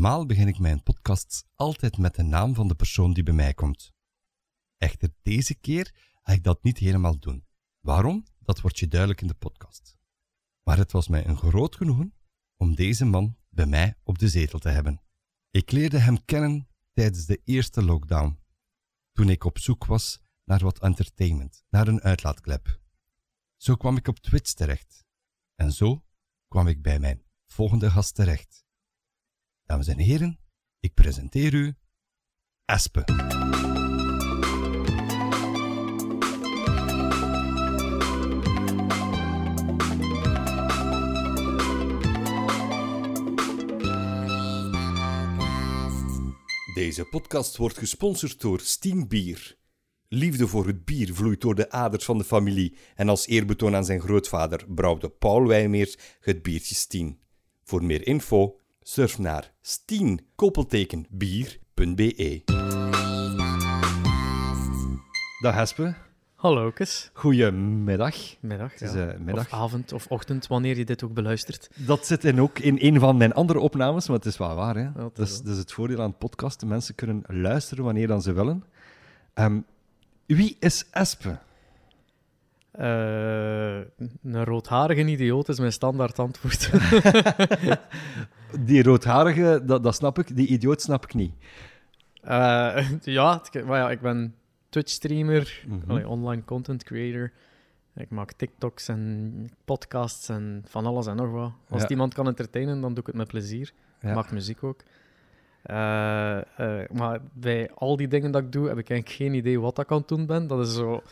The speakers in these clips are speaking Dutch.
Normaal begin ik mijn podcasts altijd met de naam van de persoon die bij mij komt. Echter, deze keer ga ik dat niet helemaal doen. Waarom? Dat wordt je duidelijk in de podcast. Maar het was mij een groot genoegen om deze man bij mij op de zetel te hebben. Ik leerde hem kennen tijdens de eerste lockdown, toen ik op zoek was naar wat entertainment, naar een uitlaatklep. Zo kwam ik op Twitch terecht. En zo kwam ik bij mijn volgende gast terecht. Dames en heren, ik presenteer u Espe. Deze podcast wordt gesponsord door Steen Bier. Liefde voor het bier vloeit door de aders van de familie en als eerbetoon aan zijn grootvader brouwde Paul Wijmeers het biertje Steen. Voor meer info surf naar steenkoppeltekenbier.be. Dag Hespe, Hallo, Kes. goedemiddag. Middag. Het is, ja. eh, middag. Of avond of ochtend, wanneer je dit ook beluistert. Dat zit in ook in een van mijn andere opnames, maar het is wel waar. Hè? dat dat, is, wel. dat is het voordeel aan podcasten. Mensen kunnen luisteren wanneer dan ze willen. Ehm, wie is Espe? Eh, een roodharige idioot is mijn standaard antwoord. Die roodharige, dat, dat snap ik. Die idioot snap ik niet. Eh, ja, maar ja, ik ben Twitch-streamer, Mhm. online content creator. Ik maak TikToks en podcasts en van alles en nog wat. Als Ja. iemand kan entertainen, dan doe ik het met plezier. Ja. Ik maak muziek ook. Eh, maar bij al die dingen dat ik doe, heb ik eigenlijk geen idee wat ik aan het doen ben. Dat is zo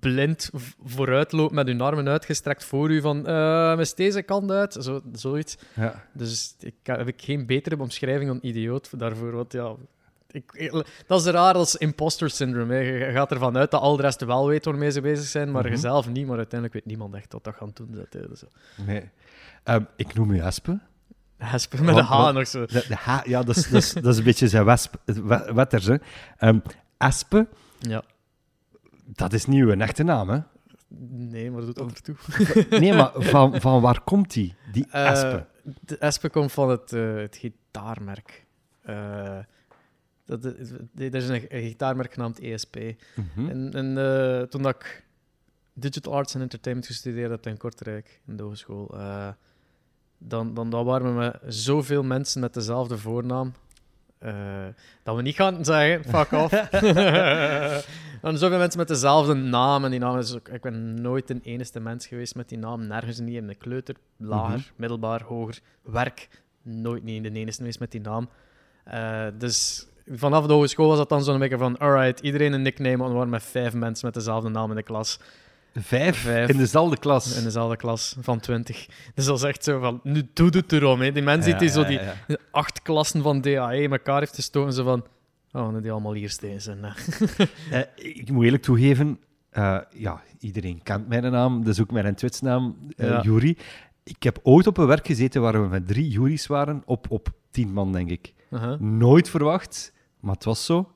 blind v- vooruitlopen met uw armen uitgestrekt voor u van eh mis deze kant uit, zo, zoiets. Ja. Dus ik heb ik geen betere omschrijving dan idioot daarvoor. Want ja, ik, dat is raar, is imposter syndrome. Hè. Je, gaat ervan uit dat al de rest wel weet waarmee ze bezig zijn, maar Mhm. je zelf niet. Maar uiteindelijk weet niemand echt wat dat gaan doen. Dat. Dus, Nee. Ehm, ik noem u Espe. Hesp met Wat- H nog zo. De, de H, ja, dat is, dat, is, dat is een beetje zijn wesp, we- wetters. Hè. Ehm, Espe, Ja. Dat is niet uw echte naam, hè? Nee, maar dat doet ertoe. Nee, maar van, van waar komt die, die Eh, Espe? de Espe komt van het, eh, het gitaarmerk. Eh, dat, er is een, een gitaarmerk genaamd ESP. Mhm. En, en toen dat ik Digital Arts and Entertainment gestudeerd heb in Kortrijk, in de hogeschool, dan, dan, dan waren we met zoveel mensen met dezelfde voornaam. Eh, dat we niet gaan zeggen, fuck off. dan zoveel mensen met dezelfde naam. En die naam is ook, ik ben nooit de enige mens geweest met die naam. Nergens niet in de kleuter, lager, Mhm. middelbaar, hoger, werk. Nooit niet de enige geweest met die naam. Eh, dus vanaf de hogeschool was dat dan zo'n beetje van, alright, iedereen een nickname, want we waren met vijf mensen met dezelfde naam in de klas. Vijf, Vijf. in dezelfde klas. In dezelfde klas van twintig. Dus dat is echt zo van, nu doet het erom. Hè. Die mensen Ja, die zo die acht klassen van DAE in elkaar heeft gestoken, zo van, oh, nu die allemaal hier steen zijn. Eh, ik moet eerlijk toegeven, eh, ja, iedereen kent mijn naam, dat is ook mijn Twitch-naam, eh Ja. Juri. Ik heb ooit op een werk gezeten waar we met drie Juris waren, op, op tien man, denk ik. Nooit verwacht, maar het was zo.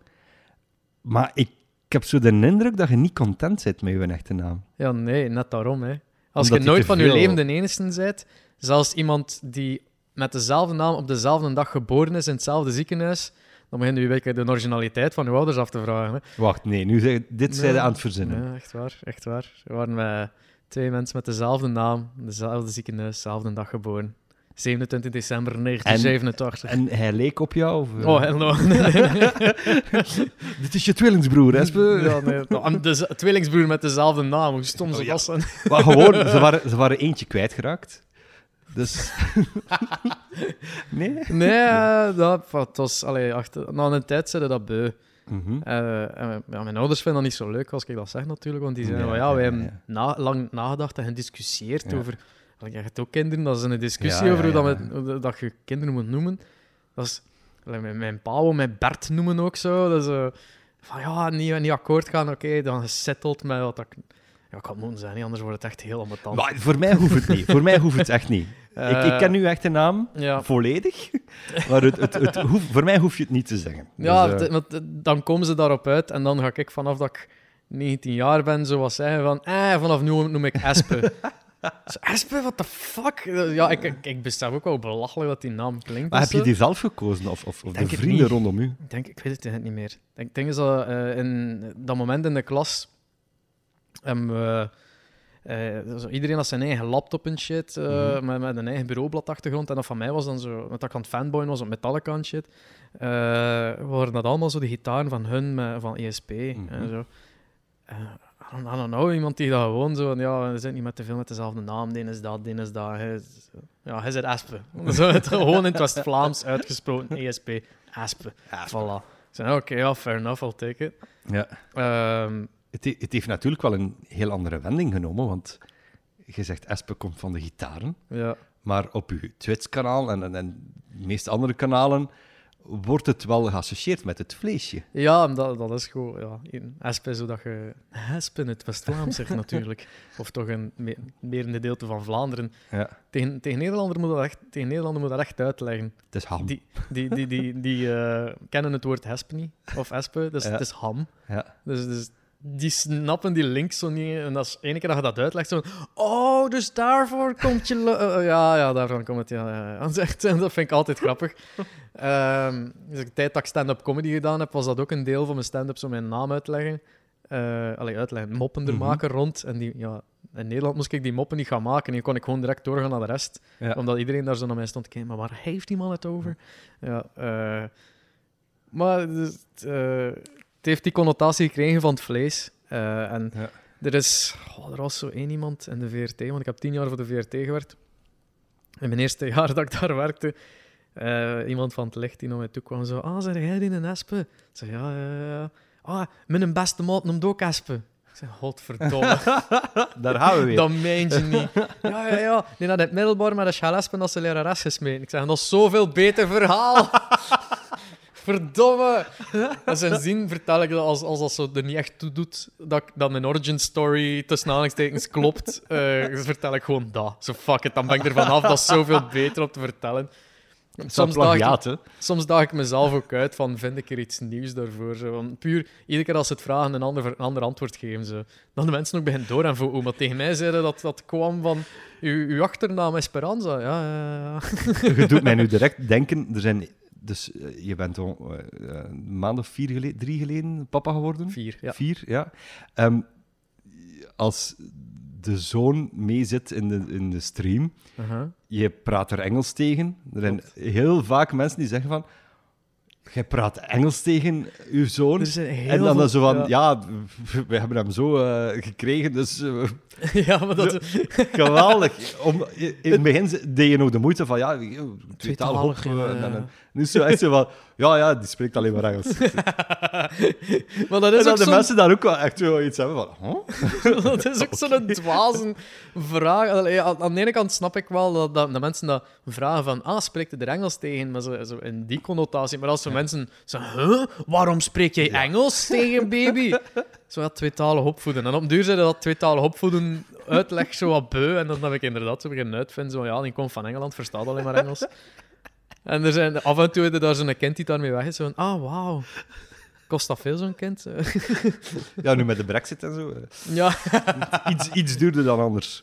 Maar ik, ik heb zo de indruk dat je niet content bent met je echte naam. Ja, nee, net daarom. Hè. Als Omdat je nooit van je leven de enigste bent, zelfs iemand die met dezelfde naam op dezelfde dag geboren is in hetzelfde ziekenhuis, dan begin je week de originaliteit van je ouders af te vragen. Hè. Wacht, nee, nu zeg, dit zijn Nee. aan het verzinnen. Echt waar, echt waar. We waren met twee mensen met dezelfde naam, dezelfde ziekenhuis, dezelfde dag geboren. 27 december 1987. En hij leek op jou? Of, eh? Oh, hello. Dit is je tweelingsbroer, Espe. ja, nee. Nou, De tweelingsbroer met dezelfde naam, hoe stom ze Oh, ja. dat zijn. Maar gewoon, ze waren, ze waren eentje kwijtgeraakt. Dus... nee? Nee, eh, dat, het was, allee, achter, na een tijd zeiden dat beu. Mhm. Eh, en ja, mijn ouders vinden dat niet zo leuk als ik dat zeg natuurlijk, want die zeggen Ja, van ja, ja, wij hebben na, lang nagedacht en gediscussieerd Ja. over... Je hebt ook kinderen, dat is een discussie Ja, ja, over hoe. Dat, hoe dat je kinderen moet noemen. Dat is... Mijn, mijn pa wil mij Bert noemen ook zo. Dat is eh, van ja, niet, niet akkoord gaan, oké, dan gesetteld met wat ik... Ja, ik kan het moeten zijn, niet, anders wordt het echt heel ambetant. Maar voor mij hoeft het niet. Voor mij hoeft het echt niet. ik, ik ken uw echte naam Ja, volledig, maar het, het, het voor mij hoef je het niet te zeggen. Ja, Dus, eh, eh, dan komen ze daarop uit en dan ga ik vanaf dat ik 19 jaar ben zo wat zeggen van eh, vanaf nu noem ik Espe. Espe, what the fuck? Ja, ik, ik, ik besef ook wel belachelijk dat die naam klinkt. Maar heb je die zelf gekozen of, of, of de vrienden rondom u? Ik denk, ik weet het niet meer. Ik denk, dat eh, in dat moment in de klas we, eh, zo iedereen had zijn eigen laptop en shit, eh, Mhm. met, met een eigen bureaubladachtergrond. En dat van mij was dan zo, met dat ik aan het fanboyen was op Metallica en shit, eh waren dat allemaal zo de gitaren van hun, met, van ESP Mhm. en zo. I don't- know, iemand die dat gewoon zo van, ja, we zijn niet met te veel met dezelfde naam, die is dat, die is dat. Hij is, ja, hij zit Aspe. Zo, het, gewoon in het West-Vlaams uitgesproken, ESP, Aspe. Voilà. Ik zei, oké, ja, fair enough, I'll take it. Ja. Ehm, Het, he- het heeft natuurlijk wel een heel andere wending genomen, want je zegt Espe komt van de gitaren, ja. maar op uw Twitch-kanaal en, en, en de meeste andere kanalen wordt het wel geassocieerd met het vleesje. ja, dat, dat is gewoon, ja, in Aspe, zodat je Aspe in het West-Vlaams zegt natuurlijk. Of toch een me- meer een gedeelte van Vlaanderen. Ja. Tegen, tegen Nederlander moet dat echt, tegen Nederlander moet dat echt uitleggen. Het is ham. Die, die, die, die, die eh, kennen het woord hespe niet, of espe, dus Ja. het is ham. Ja. Dus, dus die snappen die link zo niet. En als ene keer dat je dat uitlegt, zo van, oh, dus daarvoor komt je... eh, eh, ja, ja, daarvan komt het, ja. ja, ja. Dat, is dat vind ik altijd grappig. Ehm dus de tijd dat ik stand-up comedy gedaan heb, was dat ook een deel van mijn stand-up, zo mijn naam uitleggen. Allee, uitleggen, moppen er Mhm. maken rond. En die, ja, in Nederland moest ik die moppen niet gaan maken. Nu kon ik gewoon direct doorgaan naar de rest. Ja. Omdat iedereen daar zo naar mij stond te kijken. Maar waar heeft die man het over? Ja, maar dus, het, heeft die connotatie gekregen van het vlees. Eh, en Ja. er is... oh, er was zo één iemand in de VRT, want ik heb tien jaar voor de VRT gewerkt. In mijn eerste jaar dat ik daar werkte, eh, iemand van het licht die naar mij toe kwam zo... Ah, zeg jij die een Espe? Ik zei, ja, ja, ja. Ah, mijn beste maat noemt ook Espe. Ik zei, godverdomme. Daar gaan we weer. Dat meen je niet. Ja, ja, ja. Had in het middelbaar met een schalespen als ze lerares gesmeten. Ik zeg, dat is zoveel beter verhaal. Verdomme. En sindsdien vertel ik dat als, als dat zo er niet echt toe doet, dat, dat mijn origin story tussen aanhalingstekens klopt, eh, dus vertel ik gewoon dat. Zo fuck it, dan ben ik er vanaf. Dat is zoveel beter om te vertellen. Soms Soms daag, ik, plagiaat, soms daag ik mezelf ook uit van, vind ik er iets nieuws daarvoor? Zo. Want puur, iedere keer als ze het vragen, een ander, een ander antwoord geven. Zo. Dan de mensen ook beginnen door en voor Maar tegen mij zeiden dat dat kwam van, uw, uw achternaam Esperanza. Ja, ja, ja. Je doet mij nu direct denken, er zijn... Dus eh, je bent al eh, eh, een maand of vier geleden, drie geleden papa geworden? Vier, ja. Vier, ja. Ehm, als de zoon meezit in de, in de stream, je praat er Engels tegen. Er zijn heel vaak mensen die zeggen van... Jij praat Engels tegen uw zoon. En dan, veel- zo van... ja. Ja, we hebben hem zo gekregen, dus... ja, maar dat... geweldig. Om, in het begin deed je nog de moeite van... Ja, tweetalig. Ja, eh, en ja. en Nu is zo echt zo van... Ja, ja, die spreekt alleen maar Engels. maar dat en is dat ook de mensen daar ook wel echt zo iets hebben van... Huh? dat is ook zo'n dwaze vraag. Allee, aan, de ene kant snap ik wel dat, dat, dat mensen dat vragen van ah, spreekt er Engels tegen? Maar zo, zo in die connotatie. Maar als zo mensen zeggen, huh? waarom spreek jij Engels tegen baby? Zo ja, tweetalig opvoeden. En op duur zeiden dat tweetalig opvoeden uitleg zo wat beu. En dan heb ik inderdaad zo beginnen uitvinden. Zo, ja, die komt van Engeland, verstaat alleen maar Engels. En er zijn af en toe je daar zo'n kind die daarmee weg is. Zo, ah, wauw. Kost dat veel, zo'n kind? Ja, nu met de brexit en zo. eh, ja. iets, iets duurder dan anders.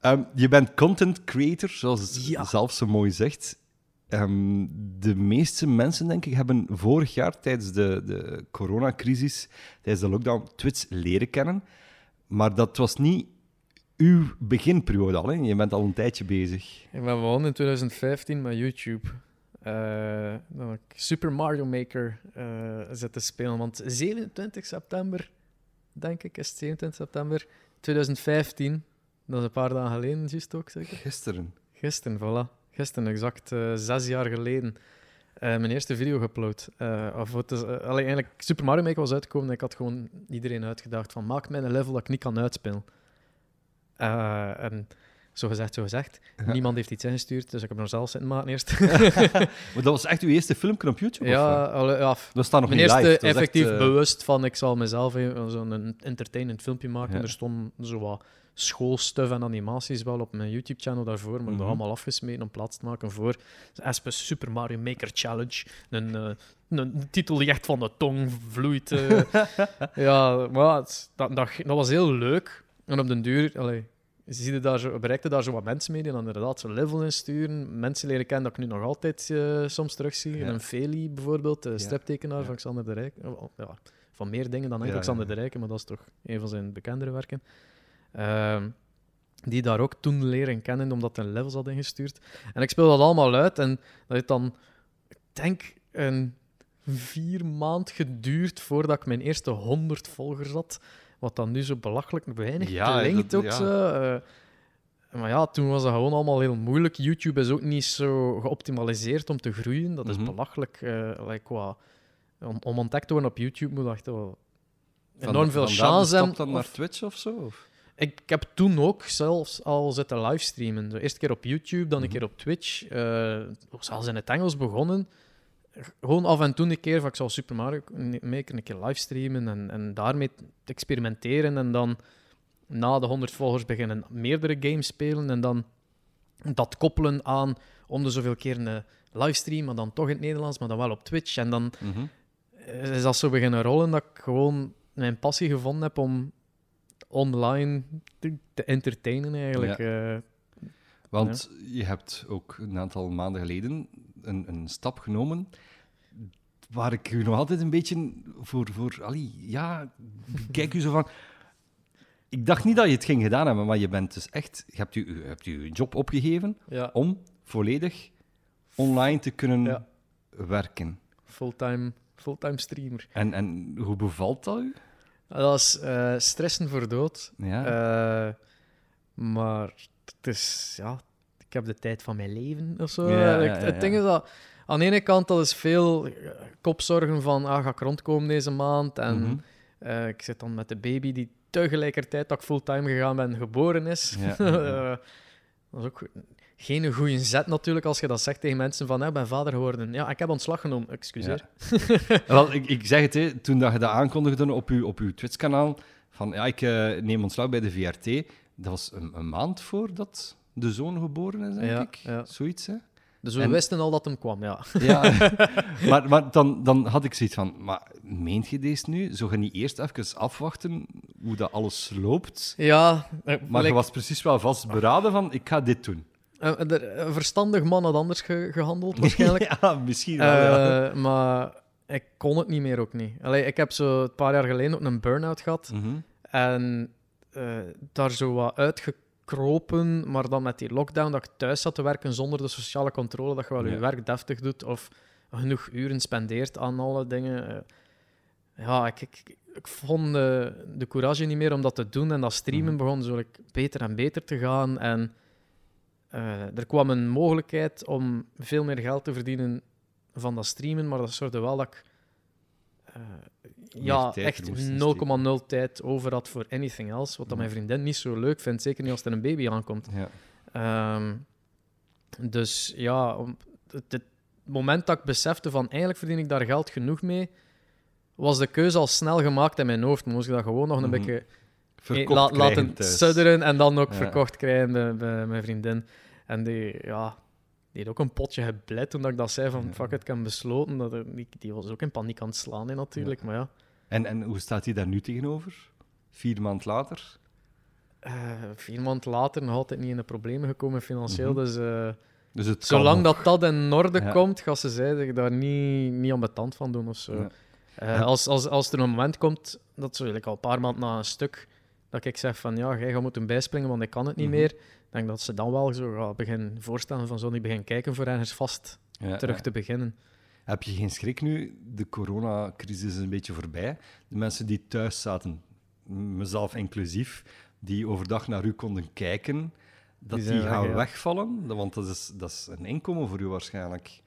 Ehm, je bent content creator, zoals het Ja. zelf zo mooi zegt. Ehm, de meeste mensen, denk ik, hebben vorig jaar tijdens de, de coronacrisis, tijdens de lockdown, Twitch leren kennen. Maar dat was niet uw beginperiode al. Hè? Je bent al een tijdje bezig. Ik ben begonnen in 2015 met YouTube. Dan heb ik Super Mario Maker eh zitten spelen. Want 27 september, denk ik, is het 27 september 2015. Dat is een paar dagen geleden, juist ook zeker? Gisteren. Gisteren, voilà. Gisteren, exact eh, zes jaar geleden. eh, mijn eerste video geüpload. Eh, of het is, eh, allee, eigenlijk, Super Mario Maker was uitgekomen en ik had gewoon iedereen uitgedaagd van maak mij een level dat ik niet kan uitspelen. En zo gezegd, zo gezegd. Niemand heeft iets ingestuurd, dus ik heb er zelf zitten maken eerst. Maar dat was echt uw eerste filmpje op YouTube? ja, Of, allee, ja, dat staat nog mijn niet eerste effectief echt, bewust van ik zal mezelf zo'n entertainend filmpje maken. Ja. Er stond zo wat schoolstuff en animaties wel op mijn YouTube-channel daarvoor, maar Mhm. dat allemaal afgesmeten om plaats te maken voor Espes Super Mario Maker Challenge. Een, eh, een titel die echt van de tong vloeit. eh. ja, maar het- dat, dat, dat was heel leuk. En op den duur, allee, zie daar zo, bereikte daar zo wat mensen mee die dan inderdaad zo'n level insturen. Mensen leren kennen dat ik nu nog altijd eh, soms terugzie. Ja. Een Feli bijvoorbeeld, de striptekenaar Ja. van Xander de Rijk. Oh, Ja, van meer dingen dan enkel Ja, Xander de Rijken, maar dat is toch een van zijn bekendere werken. Ehm, die daar ook toen leren kennen, omdat hij levels had ingestuurd. En ik speel dat allemaal uit en dat heeft dan, ik denk, een vier maand geduurd voordat ik mijn eerste 100 volgers had. Wat dan nu zo belachelijk weinig Ja, klinkt ook ja. zo. eh. maar ja, toen was dat gewoon allemaal heel moeilijk. YouTube is ook niet zo geoptimaliseerd om te groeien. Dat is Mhm. belachelijk. eh, like, qua, om, om ontdekt te worden op YouTube moet je echt wel Van- enorm veel chance hebben. dan naar Twitch of zo? Of? Ik, ik heb toen ook zelfs al zitten livestreamen. De eerste keer op YouTube, dan een Mhm. keer op Twitch. eh zelfs in het Engels begonnen. Gewoon af en toe een keer van ik zal Super Mario Maker een keer livestreamen en, en daarmee te experimenteren. En dan na de 100 volgers beginnen meerdere games spelen. En dan dat koppelen aan om de zoveel keer een livestream, maar dan toch in het Nederlands, maar dan wel op Twitch. En dan Mhm. is dat zo beginnen rollen dat ik gewoon mijn passie gevonden heb om online te, te entertainen eigenlijk. Eh, Want je hebt ook een aantal maanden geleden een, een stap genomen waar ik u nog altijd een beetje voor... voor allee, ja, kijk u zo van... Ik dacht niet dat je het ging gedaan hebben, maar je bent dus echt... Je hebt je, je hebt je job opgegeven ja, om volledig online te kunnen Ja. werken. fulltime, fulltime streamer. En, en hoe bevalt dat u? Dat is eh, stressen voor dood. Ja. Eh, maar het is, ja, ik heb de tijd van mijn leven of zo. Ja, het ding is dat aan de ene kant dat is veel eh, kopzorgen van ah, ga ik rondkomen deze maand en Mhm. ik zit dan met de baby die tegelijkertijd dat ik fulltime gegaan ben geboren is. Dat is ook geen goede zet natuurlijk als je dat zegt tegen mensen van "Ah, ik ben vader geworden. Ja, ik heb ontslag genomen. Excuseer. Wel, ik, ik zeg het, hè, toen dat je dat aankondigde op uw, op uw Twitch-kanaal, van ja, ik eh, neem ontslag bij de VRT, dat was een, een maand voordat de zoon geboren is, denk Ja, ik. ja. Zoiets, hè? Dus we En- wisten al dat hem kwam, ja. Ja, maar, maar dan, dan had ik zoiets van, maar meent je deze nu? Zou je niet eerst even afwachten hoe dat alles loopt? Ja, Maar je like, was precies wel vastberaden van, ik ga dit doen. Eh, er- een verstandig man had anders ge- gehandeld, waarschijnlijk. ja, misschien wel, ja. Eh, maar ik kon het niet meer ook niet. Allee, ik heb zo een paar jaar geleden ook een burn-out gehad. Mhm. En eh, daar zo wat uitgekropen, maar dan met die lockdown dat ik thuis zat te werken zonder de sociale controle, dat je wel je werk deftig doet of genoeg uren spendeert aan alle dingen. Eh, ja, ik, ik, ik vond de, de courage niet meer om dat te doen en dat streamen Mhm. begon zo like, beter en beter te gaan. En eh, er kwam een mogelijkheid om veel meer geld te verdienen van dat streamen, maar dat zorgde wel dat ik eh, ja, echt moest in 0,0 tijd over had voor anything else. Wat dat Ja. mijn vriendin niet zo leuk vindt, zeker niet als er een baby aankomt. ja. Ehm, dus ja, het, het moment dat ik besefte van eigenlijk verdien ik daar geld genoeg mee, was de keuze al snel gemaakt in mijn hoofd. Moest ik dat gewoon nog een Mhm. beetje Verkocht la- krijgen laten thuis. sudderen en dan ook Ja. verkocht krijgen bij, bij mijn vriendin. En die, ja, die had ook een potje gebleid toen ik dat zei van fuck it, ik heb besloten. Dat er, die, die was ook in paniek aan het slaan hè, natuurlijk, maar ja. En, en hoe staat hij daar nu tegenover? Vier maand later? eh, vier maanden later nog altijd niet in de problemen gekomen financieel, Mhm. dus... eh, Dus het Zolang dat dat in orde Ja. komt, gaat ze zich daar niet, niet aan betand van doen of zo. Ja. Eh, als, als, als er een moment komt, dat zo eigenlijk al een paar maanden na een stuk, dat ik zeg van ja, jij gaat moeten bijspringen, want ik kan het niet Mhm. meer. Ik denk dat ze dan wel zo gaat beginnen voorstellen van zo niet begin kijken voor ergens vast Ja, terug ja. te beginnen. Heb je geen schrik nu? De coronacrisis is een beetje voorbij. De mensen die thuis zaten, mezelf inclusief, die overdag naar u konden kijken, dat die, weg, gaan ja. wegvallen? Want dat is, dat is een inkomen voor u waarschijnlijk.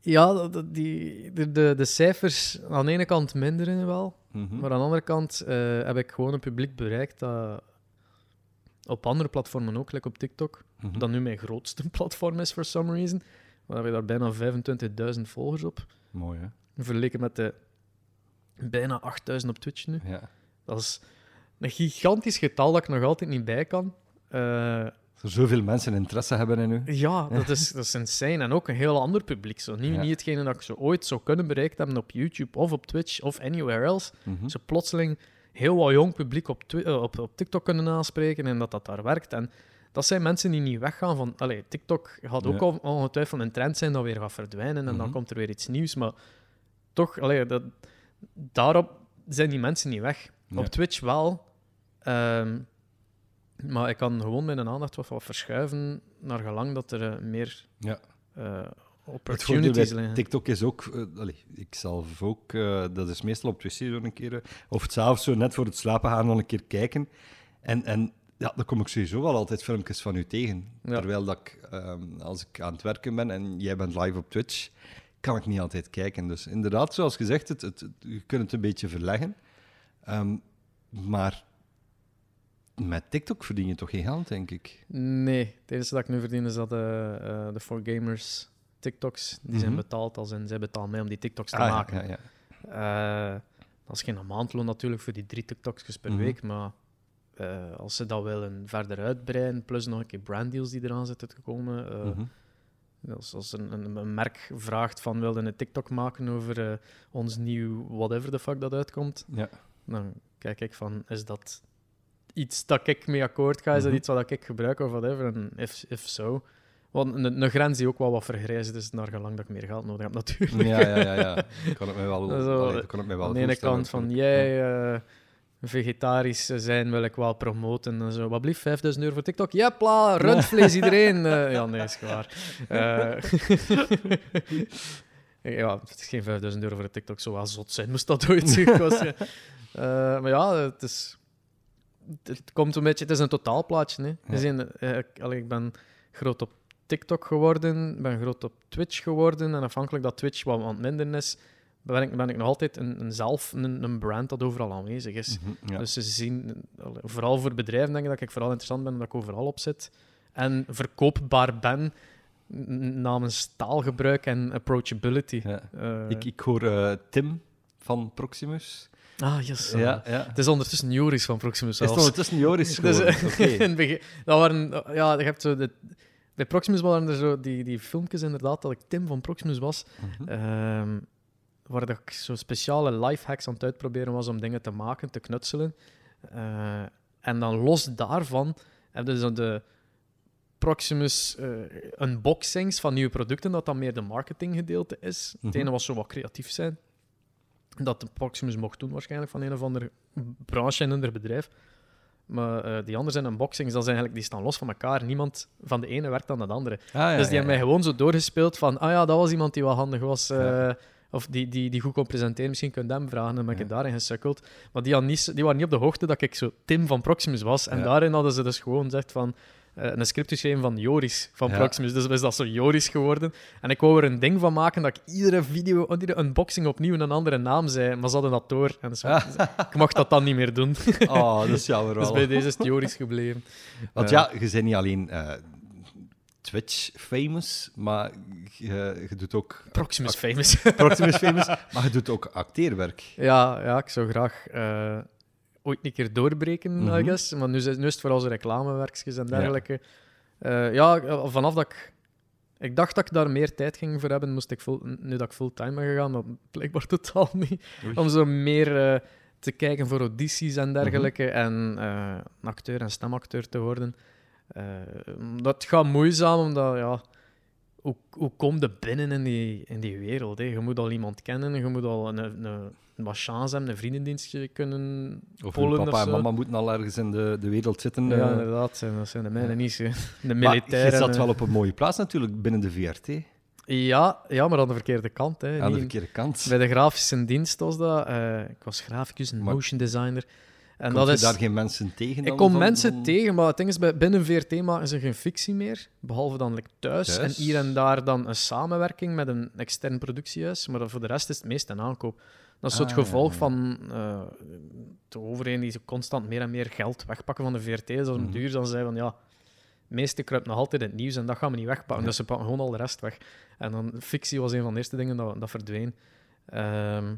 Ja, die, de, de, de cijfers aan de ene kant minderen wel, Mhm. maar aan de andere kant eh, heb ik gewoon een publiek bereikt dat op andere platformen ook, like op TikTok, Mhm. dat nu mijn grootste platform is for some reason. We hebben daar bijna 25.000 volgers op. Mooi, hè? Vergeleken met de bijna 8.000 op Twitch nu. Ja. Dat is een gigantisch getal dat ik nog altijd niet bij kan. Eh, Er zoveel mensen interesse hebben in u. ja, dat is, dat is insane. En ook een heel ander publiek. Zo. Niet, Ja. niet hetgene dat ik zo ooit zou kunnen bereikt hebben op YouTube of op Twitch of anywhere else. Mhm. Zo plotseling heel wat jong publiek op, eh, op, op TikTok kunnen aanspreken en dat dat daar werkt. En dat zijn mensen die niet weggaan van... Allee, TikTok gaat ook Ja. ongetwijfeld een trend zijn dat weer gaat verdwijnen en dan Mhm. komt er weer iets nieuws. Maar toch, allee, dat, daarop zijn die mensen niet weg. Ja. Op Twitch wel. Ehm, maar ik kan gewoon mijn aandacht wat, wat verschuiven naar gelang dat er eh, meer Ja. voordeel opportunities liggen. TikTok is ook, eh, ik zelf ook, dat is meestal op Twitter zo een keer, of het s'avonds zo net voor het slapen gaan nog een keer kijken. En, en ja, dan kom ik sowieso wel altijd filmpjes van u tegen. Ja. Terwijl dat ik, ehm, als ik aan het werken ben en jij bent live op Twitch, kan ik niet altijd kijken. Dus inderdaad, zoals gezegd, het, het, het- je kunt het een beetje verleggen. Ehm, maar met TikTok verdien je toch geen geld, denk ik. Nee, het enige dat ik nu verdien is dat de, eh de For Gamers TikToks, die zijn Mhm. betaald als in zij betalen mij om die TikToks te Ah, maken. ja, ja. Eh, dat is geen maandloon natuurlijk voor die drie TikToks per Mhm. week, maar eh, als ze dat willen verder uitbreiden, plus nog een keer branddeals die eraan zitten te komen, eh, Mhm. als, als een, een, een merk vraagt van wilde een TikTok maken over eh, ons nieuw whatever the fuck dat uitkomt, ja. dan kijk ik van, is dat iets dat ik mee akkoord ga? Is dat Mhm. iets wat ik gebruik of whatever? En if, if so... Want een, een grens die ook wel wat vergrijst is naar gelang dat ik meer geld nodig heb, natuurlijk. Ja, ja, ja, ja. Ik kan het mij wel, Zo, allee, kan het mij wel Aan de ene kant van, jij eh, vegetarisch zijn wil ik wel promoten en zo. Wat blieft, 5000 euro voor TikTok? Jepla, rundvlees iedereen. Eh, ja, nee, is klaar. Eh, ja, het is geen 5000 euro voor TikTok, zou wel zot zijn, moest dat ooit zo. Eh, maar ja, het is... Het komt een beetje... Het is een totaalplaatje, hè. Ja. We zijn, eh, ik, ben groot op TikTok geworden, ben groot op Twitch geworden. En afhankelijk dat Twitch wat wat minder is, ben ik, ben ik nog altijd een, een zelf een, een brand dat overal aanwezig is. Mhm, ja. Dus ze zien, vooral voor bedrijven denk ik dat ik vooral interessant ben, omdat ik overal op zit. En verkoopbaar ben namens taalgebruik en approachability. Ja. Eh, Ik, ik hoor eh, Tim van Proximus. Ah, yes. ja, ja. Het is ondertussen Joris van Proximus Is het zelfs. ondertussen Joris Dus, geworden? eh, Oké. in het begin, dat waren, ja, je hebt zo de, bij Proximus waren er zo die, die filmpjes inderdaad dat ik Tim van Proximus was, Mhm. ehm, waar dat ik zo speciale lifehacks aan het uitproberen was om dingen te maken, te knutselen. Eh, en dan los daarvan hebben ze zo de Proximus eh, unboxings van nieuwe producten, dat dan meer de marketinggedeelte is. Het Mhm. ene was zo wat creatief zijn, dat de Proximus mocht doen waarschijnlijk van een of andere branche in hun bedrijf. Maar eh, die andere zijn unboxings, dat zijn eigenlijk, die staan los van elkaar. Niemand van de ene werkt aan de andere. Ah, ja, dus die ja, hebben mij gewoon zo doorgespeeld van, ah ja, dat was iemand die wel handig was. eh. Of die, die, die goed kon presenteren. Misschien kun je hem vragen. En ben ik Ja. daarin gesukkeld. Maar die, niet, die waren niet op de hoogte dat ik zo Tim van Proximus was. En Ja. daarin hadden ze dus gewoon gezegd van... eh, een script geschreven van Joris van Ja. Proximus. Dus is dat zo Joris geworden. En ik wou er een ding van maken dat ik iedere video, iedere unboxing opnieuw een andere naam zei. Maar ze hadden dat door. En dus, ik mag dat dan niet meer doen. Oh, dat is jammer Dus wel. bij deze is het Joris gebleven. Want Eh, ja, je bent niet alleen eh, Twitch-famous, maar je, je doet ook... Proximus famous. Proximus-famous, maar je doet ook acteerwerk. Ja, ja, ik zou graag ooit een keer doorbreken, I Mhm. guess. Maar nu, is- nu is het vooral zo reclamewerkjes en dergelijke. Ja, ja eh, vanaf dat ik... Ik dacht dat ik daar meer tijd ging voor hebben, moest ik full, nu dat ik fulltime ben gegaan, maar blijkbaar totaal niet. Oei. Om zo meer eh, te kijken voor audities en dergelijke en een acteur en stemacteur te worden. Dat gaat moeizaam, omdat ja, hoe, hoe kom je binnen in die, in die wereld? Hè? Je moet al iemand kennen, je moet al een, een, een wat chance hebben, een vriendendienstje kunnen Of pollen uw of papa en mama moeten al ergens in de, de wereld zitten. Ja, eh. inderdaad, zijn- dat zijn de mijne Ja. niet. De maar militairen. je zat eh, wel op een mooie plaats natuurlijk, binnen de VRT. ja, ja, maar aan de verkeerde kant. Hè. Aan de verkeerde kant. Bij de grafische dienst was dat. eh, ik was graficus en Maar- motion designer. En Kom dat is... daar geen mensen tegen? Ik kom van- mensen van- tegen, maar het ding is, bij, binnen VRT maken ze geen fictie meer. Behalve dan like, thuis. Thuis? En hier en daar dan een samenwerking met een extern productiehuis. Maar voor de rest is het meest een aankoop. Dat is het Ah, ja, gevolg ja. van eh, de overheden die zo constant meer en meer geld wegpakken van de VRT. Dus als het Mhm. duur dan zei van ja, het meeste kruipt nog altijd in het nieuws en dat gaan we niet wegpakken. Dus ze pakken gewoon al de rest weg. En dan fictie was een van de eerste dingen dat, dat verdween. Ehm,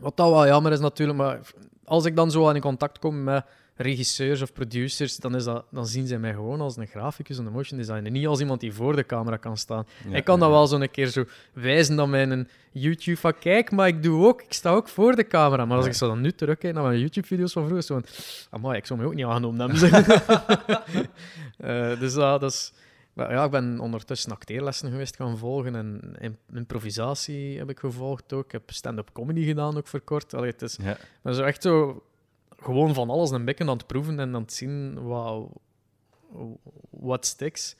wat dat wel jammer is natuurlijk, maar als ik dan zo aan in contact kom met regisseurs of producers, dan, is dat, dan zien ze mij gewoon als een graficus en een motion designer. Niet als iemand die voor de camera kan staan. Ja, ik kan dat ja. wel zo een keer zo wijzen aan mijn YouTube van kijk, maar ik doe ook, ik sta ook voor de camera. Maar als Ja. ik zo dan nu terugkijk naar mijn YouTube-video's van vroeger, zo van, amai, ik zou me ook niet aangenomen hebben. Eh, dus dat is... Maar ja, ik ben ondertussen acteerlessen geweest gaan volgen en im- improvisatie heb ik gevolgd ook. Ik heb stand-up comedy gedaan ook voor kort. Allee, het is, Ja. ben zo echt zo gewoon van alles een beetje aan het proeven en aan het zien wat, wat sticks.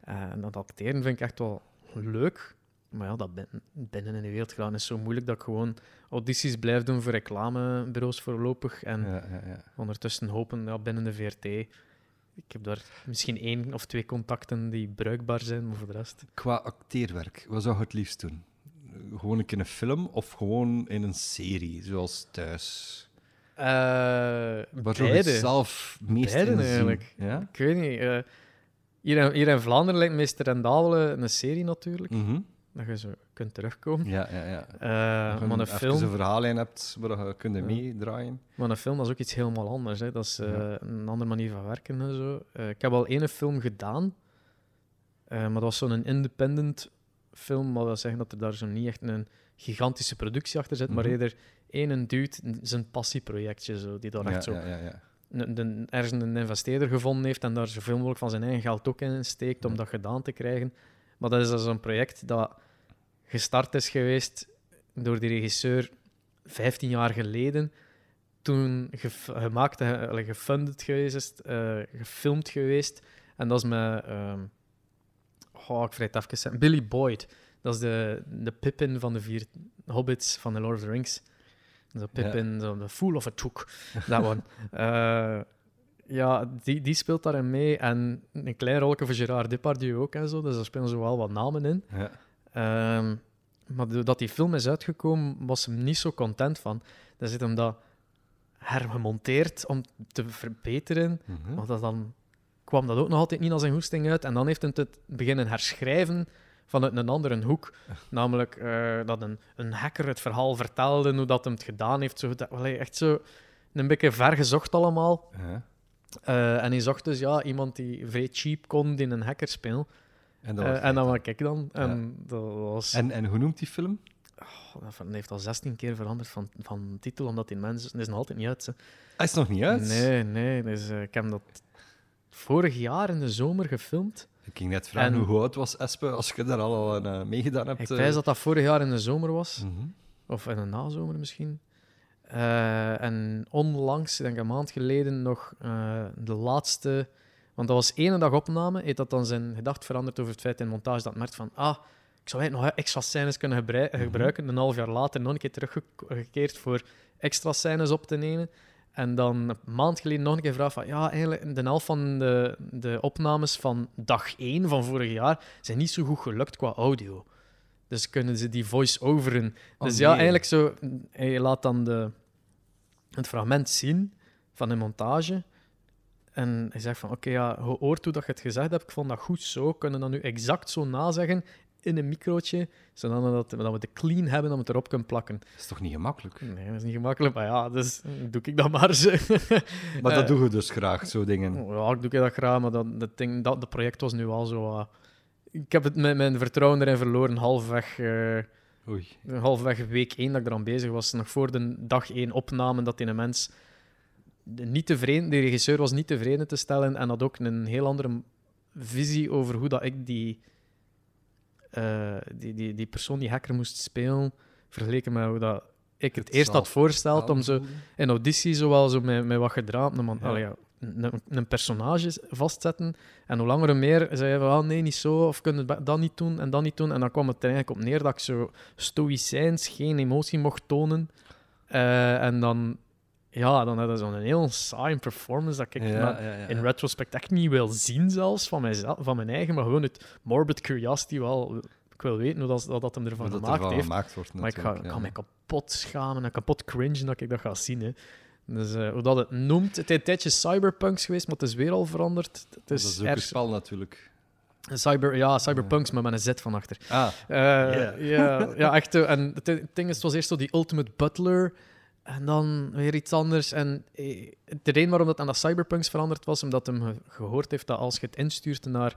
Eh, en dat acteren vind ik echt wel leuk. Maar ja, dat bin- binnen in de wereld gaan is zo moeilijk dat ik gewoon audities blijf doen voor reclamebureaus voorlopig. En Ja, ja, ja. ondertussen hopen ja, binnen de VRT. Ik heb daar misschien één of twee contacten die bruikbaar zijn, maar voor de rest. Qua acteerwerk, wat zou je het liefst doen? Gewoon een keer een film of gewoon in een serie, zoals thuis? Eh Waar zou je zelf meest Beide in eigenlijk. Ja? Ik weet niet. eh, hier, in, hier in Vlaanderen lijkt Meester en Dadelen een serie natuurlijk. Mhm. Dat je zo kunt terugkomen. Ja, ja, ja. Gewoon maar, een even film, een verhaallijn hebt waar je kunt Ja. meedraaien. maar een film dat is ook iets helemaal anders. Hè. Dat is eh, Ja. een andere manier van werken en zo. Eh, ik heb al ene film gedaan, maar dat was zo'n independent film. Maar dat wil zeggen dat er daar zo niet echt een gigantische productie achter zit, maar Mhm. eerder één dude, zijn passieprojectje, zo, die daar Ja, echt zo ja, ja, ja. een, een, ergens een investeerder gevonden heeft en daar zoveel mogelijk van zijn eigen geld ook in steekt om dat gedaan te krijgen. Maar dat is dus een project dat gestart is geweest door die regisseur 15 jaar geleden. Toen gemaakt, eh, gefunded geweest, is, eh, gefilmd geweest. En dat is met, oh, ik vergeet het even, Billy Boyd. Dat is de, de Pippin van de vier hobbits van The Lord of the Rings. De Pippin, de Fool of a Took, dat one. Eh, ja, die, die speelt daarin mee. En een klein rolletje voor Gerard Depardieu ook en zo. Dus daar spelen zo wel wat namen in. ja. Ehm, maar doordat die film is uitgekomen, was hem niet zo content van. Dan zit hem dat hergemonteerd om te verbeteren. Mhm. Maar dat dan kwam dat ook nog altijd niet als een goesting uit. En dan heeft hij het beginnen herschrijven vanuit een andere hoek. Namelijk eh, dat een, een hacker het verhaal vertelde, hoe dat hem het gedaan heeft. Zo, dat, echt zo een beetje ver gezocht allemaal. Ja. Eh, en hij zocht dus ja, iemand die vrij cheap kon in een hacker spelen. En, dat was en dan het. was ik dan. En dat was... en, en hoe noemt die film? Oh, dat heeft al 16 keer veranderd van, van titel, omdat die mensen... Dat is nog altijd niet uit, hè. Hij is nog niet uit. Nee, nee. Dus, eh, ik heb dat vorig jaar in de zomer gefilmd. Ik ging net vragen En- hoe oud was Espe als je daar al aan meegedaan hebt. Ik wijs dat dat vorig jaar in de zomer was. Mhm. Of in de nazomer misschien. Eh, en onlangs, ik denk een maand geleden, nog eh, de laatste... Want dat was ene dag opname. Heeft dat dan zijn gedacht veranderd over het feit in montage dat merkt van... Ah, ik zou eigenlijk nog extra scènes kunnen Mhm. gebruiken. Een half jaar later nog een keer teruggekeerd voor extra scènes op te nemen. En dan een maand geleden nog een keer vraag van... Ja, eigenlijk de helft van de, de opnames van dag 1 van vorig jaar zijn niet zo goed gelukt qua audio. Dus kunnen ze die voice-overen Oh, dus ja, nee. eigenlijk zo. Hij laat dan de, het fragment zien van de montage. En hij zegt van, oké, ja, je hoort hoe dat je het gezegd hebt. Ik vond dat goed zo. Kunnen we dat nu exact zo nazeggen in een microotje, zodat we, dat we de clean hebben om het erop kunnen plakken. Dat is toch niet gemakkelijk? Nee, dat is niet gemakkelijk, maar ja, dus doe ik dat maar. Zo. Maar dat Eh, doen we dus graag, zo dingen. Ja, ik doe dat graag, maar dat, dat, ding, dat, dat project was nu al zo... ah, ik heb het met mijn vertrouwen erin verloren, halfweg... eh, Oei. halfweg week 1 dat ik eraan bezig was, nog voor de dag 1 opname, dat die een mens de- niet tevreden, de regisseur was niet tevreden te stellen en had ook een heel andere visie over hoe dat ik die, eh, die, die, die persoon, die hacker, moest spelen, vergeleken met hoe dat ik het Het eerst had voorgesteld om zo in auditie zo wel zo met, met wat man- Ja. allee, ja, een, een personage vastzetten. En hoe langer hoe meer zei je van, ah, nee, niet zo, of kunnen we dat niet doen en dat niet doen. En dan kwam het er eigenlijk op neer dat ik zo stoïcijns geen emotie mocht tonen. Eh, en dan, ja, dan hadden ze zo'n heel saai performance dat ik Ja, na- ja, ja. in retrospect echt niet wil zien zelfs van, mijzelf, van mijn eigen, maar gewoon het morbid curiosity wel. Ik wil weten hoe dat, dat, dat hem ervan dat gemaakt ervan heeft. gemaakt wordt Maar ik ga, ik ga mij kapot schamen en kapot cringen dat ik dat ga zien. Hè. Dus eh, hoe dat het noemt, het is een tijdje cyberpunks geweest, maar het is weer al veranderd. Het Dat is, is ook een ergens- spel natuurlijk. cyber, ja, cyberpunks, maar met een Z van achter. Ah, Eh, Yeah. ja, ja, echt. eh, En het, ding is, het was eerst zo die Ultimate Butler En dan weer iets anders. En de reden waarom dat aan de Cyberpunks veranderd was, omdat hem ge- gehoord heeft dat als je het instuurt naar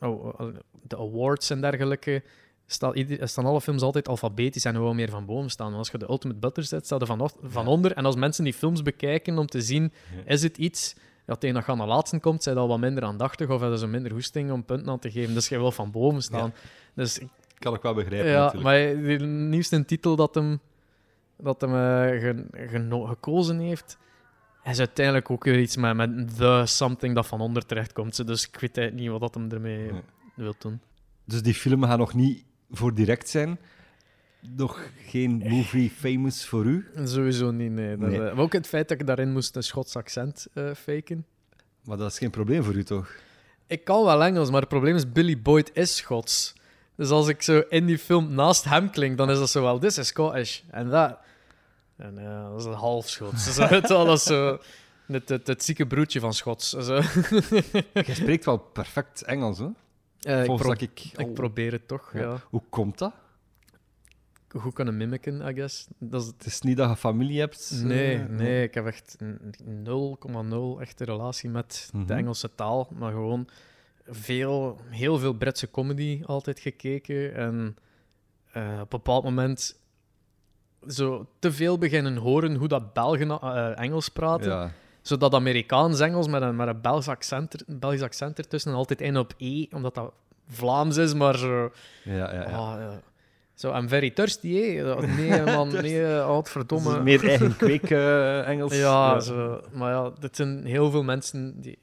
oh, de awards en dergelijke, staan, alle films altijd alfabetisch en gewoon meer van boven staan. En als je de Ultimate Butler zet, staat er van, van Ja. onder. En als mensen die films bekijken om te zien, Ja. is het iets... Ja, tegen dat je aan de laatste komt, zijn al wat minder aandachtig of hebben ze minder hoesting om punten aan te geven. Dus je wil van boven staan. Dus ik Kan ik wel begrijpen, ja, natuurlijk. maar de nieuwste titel dat hem, dat hem eh, ge- gekozen heeft, is uiteindelijk ook weer iets met, met the something dat van onder terechtkomt. Dus ik weet niet wat dat hem ermee Ja. wil doen. Dus die film gaat nog niet voor direct zijn. Nog geen movie famous voor u. Sowieso niet, nee. Dat, Nee. eh, maar ook het feit dat ik daarin moest een Schots accent eh, faken. Maar dat is geen probleem voor u, toch? Ik kan wel Engels, maar het probleem is Billy Boyd is Schots. Dus als ik zo in die film naast hem klink, dan is dat zo wel, this is Scottish. En dat... En ja, dat is een half Schots. Dat is zo... Het, het, het zieke broertje van Schots. Zo. Jij spreekt wel perfect Engels, hè? Eh, ik, pro- ik probeer het toch, Ja. ja. Hoe komt dat? Goed kunnen mimiken, I guess. Dat is, Het is niet dat je familie hebt? nee, eh, nee, ik heb echt n- 0,0 echte relatie met Mhm. de Engelse taal. Maar gewoon veel, heel veel Britse comedy altijd gekeken. En eh, op een bepaald moment zo te veel beginnen horen hoe dat Belgen Engels praten. Ja. Zodat Amerikaans Engels met een, met een Belgisch accent, Belgisch accent ertussen en altijd in op E, omdat dat Vlaams is, maar zo... Ja, ja, ja. ah, ja. Zo, I'm very thirsty, hè? Nee, man, nee, Dat verdomme. meer eigen kweek eh, Engels. Ja, Zo, maar ja, dit zijn heel veel mensen die...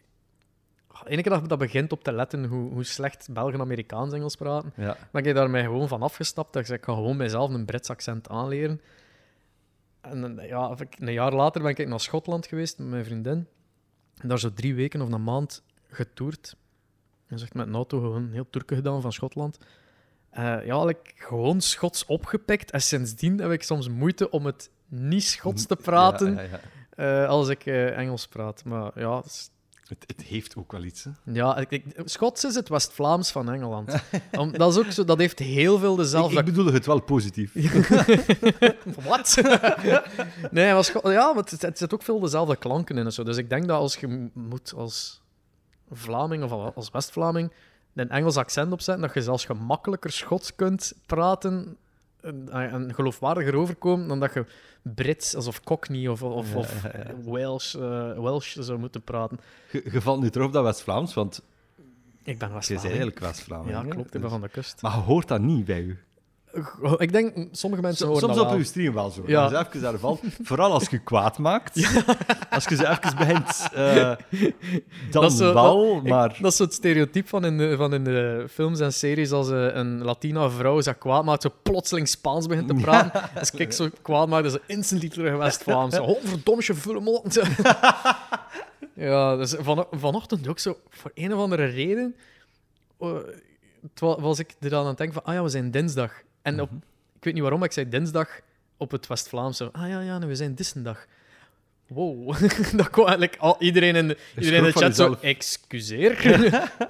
Eén keer dat dat begint op te letten hoe, hoe slecht Belgen Amerikaans Engels praten, Ja. ben ik daarmee gewoon van afgestapt. Dat ik zei, ik ga gewoon mijzelf een Brits accent aanleren. En eh, ja, een jaar later ben ik naar Schotland geweest met mijn vriendin. En daar zo drie weken of een maand getoerd. En zegt met een auto gewoon heel Turken gedaan van Schotland. Eh, ja, ik gewoon Schots opgepikt. En sindsdien heb ik soms moeite om het niet Schots te praten Ja, ja, ja. eh, als ik Engels praat. Maar ja, het is- Het, het heeft ook wel iets, hè? ja ik, ik- Schots is het West-Vlaams van Engeland. Om, dat, is ook zo, dat heeft heel veel dezelfde ik bedoel het wel positief. Wat? nee, maar ja, maar het, het zit ook veel dezelfde klanken in en zo. Dus ik denk dat als je moet als Vlaming of al- als West-Vlaming een Engels accent opzetten, dat je zelfs gemakkelijker Schots kunt praten en, en geloofwaardiger overkomen dan dat je Brits alsof Cockney of, of, of ja, ja. Welsh, eh, Welsh zou moeten praten. Je, valt nu terug op dat West-Vlaams, want Ik ben je bent eigenlijk West-Vlaming. Ja, klopt. Ik ben Dus- van de kust. Maar je hoort dat niet bij u. Ik denk, sommige mensen horen Soms dat op wel. uw stream wel zo. Ja. Ja. Dus even daar valt. Vooral als je kwaad maakt. Als je ze even begint, eh, dan Dat zo- wel, Ik- maar... dat is zo het stereotype van in, de, van in de films en series als eh, een Latina vrouw zich kwaad maakt, zo plotseling Spaans begint te praten. Als ik zo kwaad maak, dan is ze instantly terug West-Vlaams. Zo, Oh, verdomme, je vulle Ja, dus van, vanochtend ook zo, voor een of andere reden, terwijl- was ik er dan aan het denken van, ah ja, we zijn dinsdag. En op, Mhm. ik weet niet waarom, maar ik zei dinsdag op het West-Vlaams. zo, Ah ja, ja, we zijn dinsdag. Wow. dat kwam eigenlijk al, iedereen in de, iedereen in de chat zo, excuseer.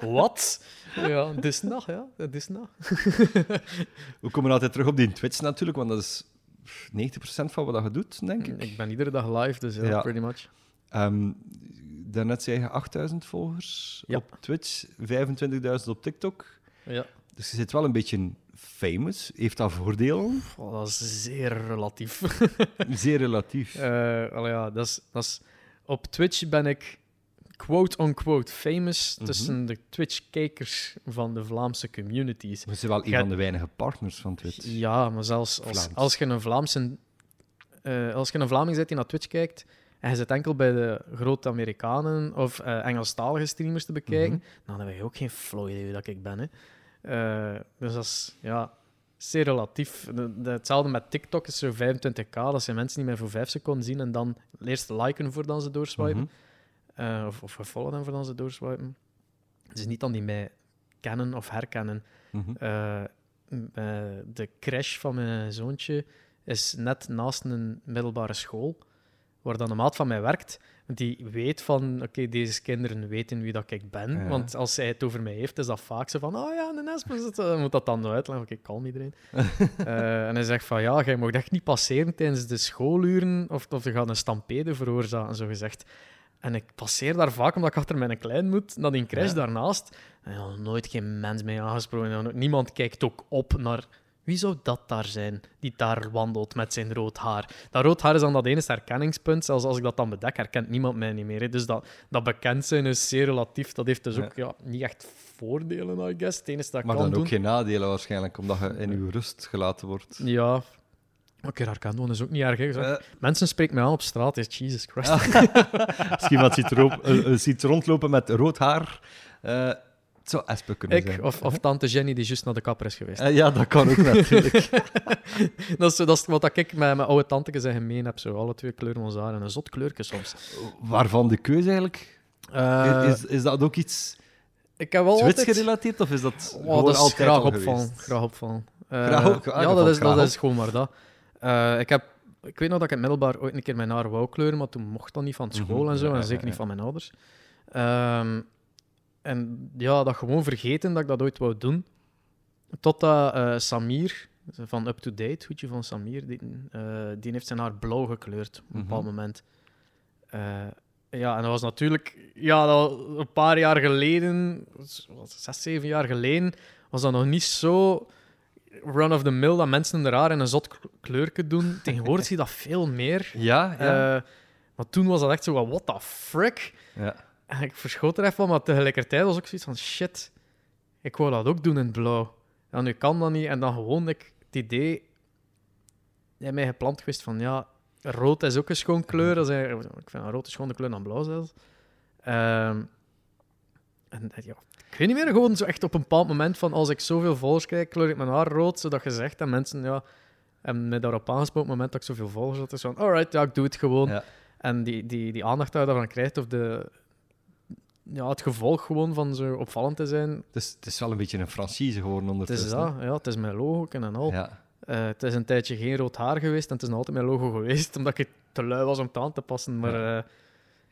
Wat? Ja, dinsdag, ja. Dinsdag. We komen altijd terug op die Twitch natuurlijk, want dat is 90% van wat je doet, denk ik. Ik ben iedere dag live, dus ja, Ja. pretty much. Ehm daarnet zei je 8000 volgers Ja. op Twitch, 25.000 op TikTok. Ja. Dus je zit wel een beetje famous. Heeft dat voordelen? Oh, dat is zeer relatief. Zeer relatief. Allee, ja, dat is, dat is, op Twitch ben ik quote-unquote famous Mhm. tussen de Twitch-kijkers van de Vlaamse communities. We zijn wel een Ga- van de weinige partners van Twitch. Ja, maar zelfs als, Vlaams. als je een Vlaamse... eh, als je een Vlaming bent die naar Twitch kijkt en je zit enkel bij de grote Amerikanen of eh Engelstalige streamers te bekijken, Mhm. dan heb je ook geen flow idee wie dat ik ben. Hè. Eh, dus dat is ja, zeer relatief. De- de- hetzelfde met TikTok is zo 25k. Dat zijn mensen die mij voor 5 seconden zien en dan eerst liken voordat ze doorswipen. Eh, of, of followen en voordat ze doorswipen. Het is niet dan die mij kennen of herkennen. Mhm. Eh, de crash van mijn zoontje is net naast een middelbare school. waar dan een maat van mij werkt, die weet van, oké, deze kinderen weten wie dat ik ben. Ja. Want als hij het over mij heeft, is dat vaak zo van, oh ja, een Espen, eh, moet dat dan nou uitleggen? Oké, kalm iedereen. Eh, en hij zegt van, ja, jij mag echt niet passeren tijdens de schooluren, of, of je gaat een stampede veroorzaken, zo gezegd. En ik passeer daar vaak omdat ik achter mijn klein moet, naar die crash Ja. daarnaast. En nooit geen mens mee aangesproken. En niemand kijkt ook op naar wie zou dat daar zijn die daar wandelt met zijn rood haar. Dat rood haar is dan dat enige herkenningspunt. Zelfs als ik dat dan bedek, herkent niemand mij niet meer. hè. Dus dat, dat bekend zijn is zeer relatief. Dat heeft dus ook ja, niet echt voordelen, I guess. Het enige dat Maar kan dan doen... ook geen nadelen waarschijnlijk, omdat je in je rust gelaten wordt. Ja. Oké, herkend wonen is ook niet erg. Eh, Mensen spreken mij aan op straat. is Jesus Christ. Als iemand ziet, erop, ziet rondlopen met rood haar, eh, het zou Espe kunnen Ik zijn. of, of tante Jenny die juist naar de kapper is geweest. Eh, ja, dat kan ook natuurlijk. dat, is, dat is wat ik met mijn oude tante en gemeen heb. Zo, alle twee kleuren ons haar en een zot kleurke soms. Waarvan de keuze eigenlijk? Eh, is, is dat ook iets ik heb wel Zwits altijd... gerelateerd of is dat Oh, dat is altijd graag al opvallen. Graag opvallen. Eh, Graag op- ah, ja, dat is, dat is gewoon maar dat. Ik, heb, ik weet nog dat ik in het middelbaar ooit een keer mijn haar wou kleuren, maar toen mocht dat niet van school Mhm, en zo, en ja, zeker ja. niet van mijn ouders. Ehm, en ja, dat gewoon vergeten dat ik dat ooit wou doen. Totdat eh, Samir, van Up To Date, goedje van Samir, die, eh, die heeft zijn haar blauw gekleurd op een Mhm. bepaald moment. Eh, ja, en dat was natuurlijk ja, dat was een paar jaar geleden, wat zes, zeven jaar geleden, was dat nog niet zo run of the mill dat mensen in de haar en een zot kleurke doen. Tegenwoordig zie je dat veel meer. Ja, ja. Maar toen was dat echt zo, van, what the frick? ja. En ik verschoot er even van, maar tegelijkertijd was ook zoiets van, shit, ik wou dat ook doen in blauw. Ja, nu kan dat niet. En dan gewoon ik, het idee in mij geplant geweest van, ja, rood is ook een schoon kleur. Dat is ik vind een rood een schone kleur dan blauw zelfs. Ehm, en ja, ik weet niet meer, gewoon zo echt op een bepaald moment van, als ik zoveel volgers krijg, kleur ik mijn haar rood, zodat gezegd en mensen, ja, en mij daarop aangesproken, op het moment dat ik zoveel volgers had, is van, alright, ja, ik doe het gewoon. Ja. En die, die, die aandacht je daarvan krijgt, of de, ja, het gevolg gewoon van zo opvallend te zijn, Het, is, het is wel een beetje een franchise geworden het ondertussen. is dat. Ja, het is mijn logo en al. Ja. Eh, het is een tijdje geen rood haar geweest en het is nog altijd mijn logo geweest, omdat ik te lui was om het aan te passen. Maar eh,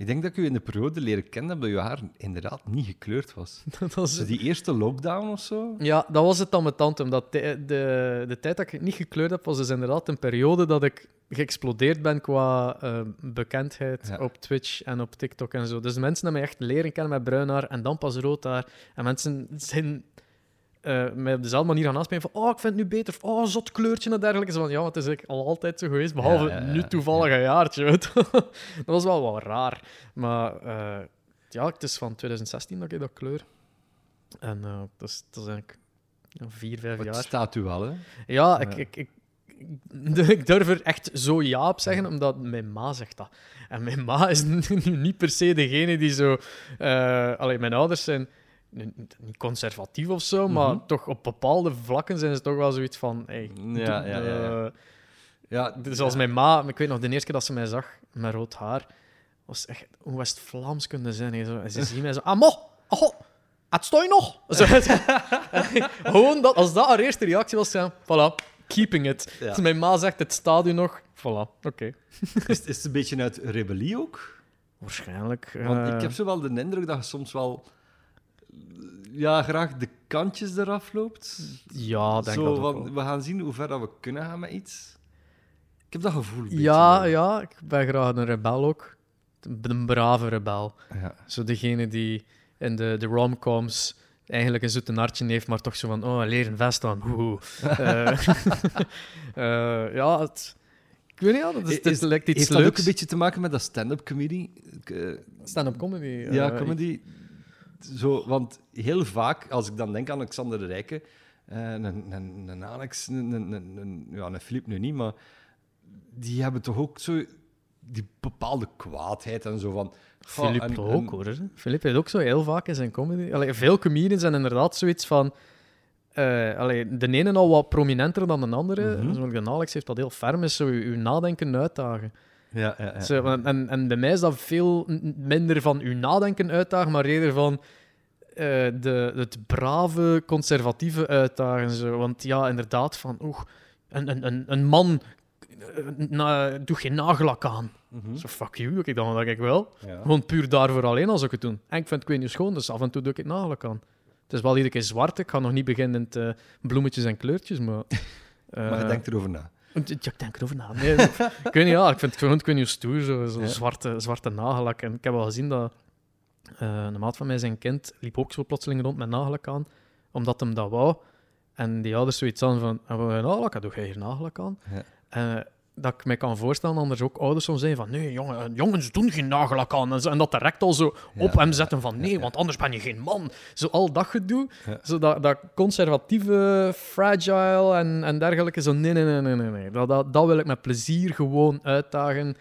Ik denk dat ik u in de periode leren kennen dat uw haar inderdaad niet gekleurd was. dat was... Dus die eerste lockdown of zo? Ja, dat was het dan met tante. Omdat de, de, de tijd dat ik het niet gekleurd heb, was dus inderdaad een periode dat ik geëxplodeerd ben qua eh, bekendheid Ja. op Twitch en op TikTok en zo. Dus mensen hebben mij echt leren kennen met bruin haar en dan pas rood haar. En mensen zijn eh, mij op dezelfde manier gaan aanspreken van oh, ik vind het nu beter. Of, oh, zot kleurtje en dergelijke. Zo van, ja, het is eigenlijk al altijd zo geweest, behalve Ja, ja, ja, nu toevallig een jaartje. weet dat was wel wat raar. Maar eh, ja, het is van 2016 dat ik dat kleur. En eh, dat, is, dat is eigenlijk vier, vijf Het jaar. staat u wel, hè? Ja, ik, ik, ik, durf er echt zo ja op zeggen, omdat mijn ma zegt dat. En mijn ma is nu niet per se degene die zo... allee, mijn ouders zijn niet conservatief of zo, maar Mhm. toch op bepaalde vlakken zijn ze toch wel zoiets van... Hey, Ja, ja, ja, ja. eh, Ja, dus als mijn ma, ik weet nog, de eerste keer dat ze mij zag met rood haar, was echt hoe West-Vlaams kunnen zijn. hè. Zo, en ze zien mij zo, ah, mo, oh, het stooi nog. Zo, gewoon dat, als dat haar eerste reactie was, ja, voilà, keeping it. Als mijn ma zegt, het staat u nog, voilà, oké. is, is het een beetje uit rebellie ook? Waarschijnlijk. Want eh, ik heb zo wel de indruk dat je soms wel ja, graag de kantjes eraf loopt. Ja, denk zo, dat ook wel. we gaan zien hoe ver dat we kunnen gaan met iets. Ik heb dat gevoel. een beetje Ja, wel. ja, ik ben graag een rebel ook. Een brave rebel. ja. Zo degene die in de, de romcoms eigenlijk een zoete hartje heeft, maar toch zo van, oh, leren vest aan. Eh, eh, ja, het, ik weet niet, ja, dat is, het Is- lijkt iets Heeft dat ook leuks. een beetje te maken met dat stand-up comedy? Eh, Stand-up comedy. ja, comedy. Zo, want heel vaak, als ik dan denk aan Alexander de Rijke, eh, een, een, een Alex, een, ja, een Filip nu niet, maar die hebben toch ook zo die bepaalde kwaadheid en zo van... Filip en- ook, en- hoor. Filip heeft ook zo heel vaak in zijn comedy... Allee, veel comedians zijn inderdaad zoiets van... eh allee, de ene al wat prominenter dan de andere. Mhm. De Alex heeft dat heel ferm, is zo uw, uw nadenken uitdagen. Ja, ja, ja. Zo, en, en, en bij mij is dat veel minder van uw nadenken uitdagen, maar eerder van eh, de, het brave, conservatieve uitdagen. Zo. Want ja, inderdaad, van oeh, een, een, een, een man eh, na, doe geen nagellak aan. Mhm. Zo, fuck you, ik dan dat ik wel. Ja. Gewoon puur daarvoor alleen als ik het doe. En ik vind het niet schoon, dus af en toe doe ik het nagellak aan. Het is wel iedere keer zwart, ik ga nog niet beginnen met bloemetjes en kleurtjes, maar... Maar je eh, denkt erover na. Ja, ik denk erover na. Nee, ik weet niet, ja, ik vind het gewoon ik weet niet, stoer, zo, zo Ja. zwarte, zwarte nagellak. En ik heb wel gezien dat eh, een maat van mij, zijn kind, liep ook zo plotseling rond met nagellak aan, omdat hem dat wou. En die ouders zoiets aan van, ah, wat nagellak, aan? doe jij hier nagellak aan? Ja. Eh, dat ik me kan voorstellen, anders ook ouders soms zijn van, nee, jongen, eh, jongens doen geen nagellak aan. En, dat direct al zo Ja, op hem zetten van, nee, ja. want anders ben je geen man. Zo al dat gedoe, zo dat, dat conservatieve, fragile en, en dergelijke. Zo, nee, nee, nee, nee, nee. nee. Dat, dat, dat wil ik met plezier gewoon uitdagen.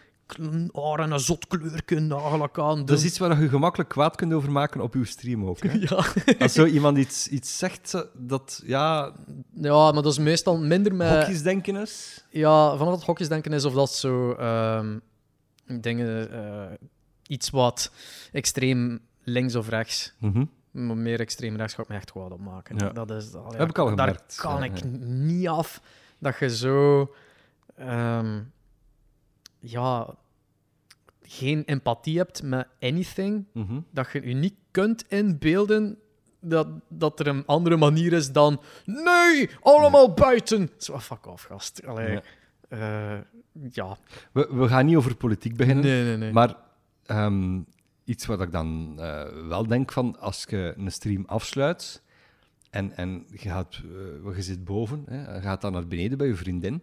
Oh, en een zot kleurke, nagellak aan. Dat is iets waar je gemakkelijk kwaad kunt over maken op uw stream ook. Hè? Ja. Als zo iemand iets, iets zegt dat ja, ja, maar dat is meestal minder met... hokjesdenken is. Ja, van het hokjesdenken is of dat zo ehm, dingen, eh, iets wat extreem links of rechts, Mhm. maar meer extreem rechts ga ik me echt kwaad op maken. Ja. Dat is, allee, Heb ik al daar gemerkt. kan Ja, ik ja. niet af dat je zo, ehm, ja, geen empathie hebt met anything, Mhm. dat je je niet kunt inbeelden dat, dat er een andere manier is dan nee, allemaal buiten. Zo, ah, fuck off, gast. Allee, Ja. eh, ja. We, we gaan niet over politiek beginnen, Nee, nee, nee. maar ehm, iets wat ik dan eh, wel denk van als je een stream afsluit en, en je, gaat, eh, je zit boven, hè, je gaat dan naar beneden bij je vriendin,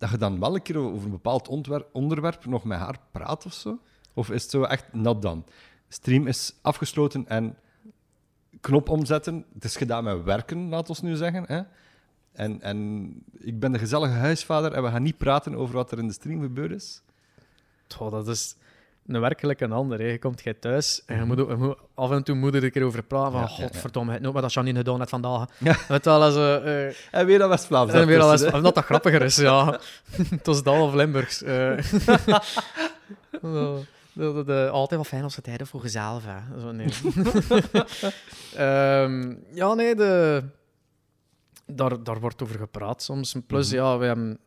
dat je dan wel een keer over een bepaald onderwerp nog met haar praat of zo? Of is het zo echt nat dan? Stream is afgesloten en knop omzetten. Het is gedaan met werken, laat ons nu zeggen. Hè? En, en ik ben de gezellige huisvader en we gaan niet praten over wat er in de stream gebeurd is. Goh, dat is een werkelijk een ander. Hè. Je komt jij thuis en je Mhm. moet, je moet af en toe moet je er een keer over praten. Van, Ja, godverdomme, het nooit maar dat Janine gedaan net vandaag. Ja. Weet je wel, als, eh, eh, En weer dat West-Vlaams. en weer al eens, daartussen, hè. omdat dat grappiger is, ja. Het was dat of Limburgs. eh. De- de- de- de- altijd wel fijn als ze tijden voor jezelf, hè. Zo, nee. Ehm, ja, nee, de, daar, daar wordt over gepraat soms. Plus, Mhm. ja, we hebben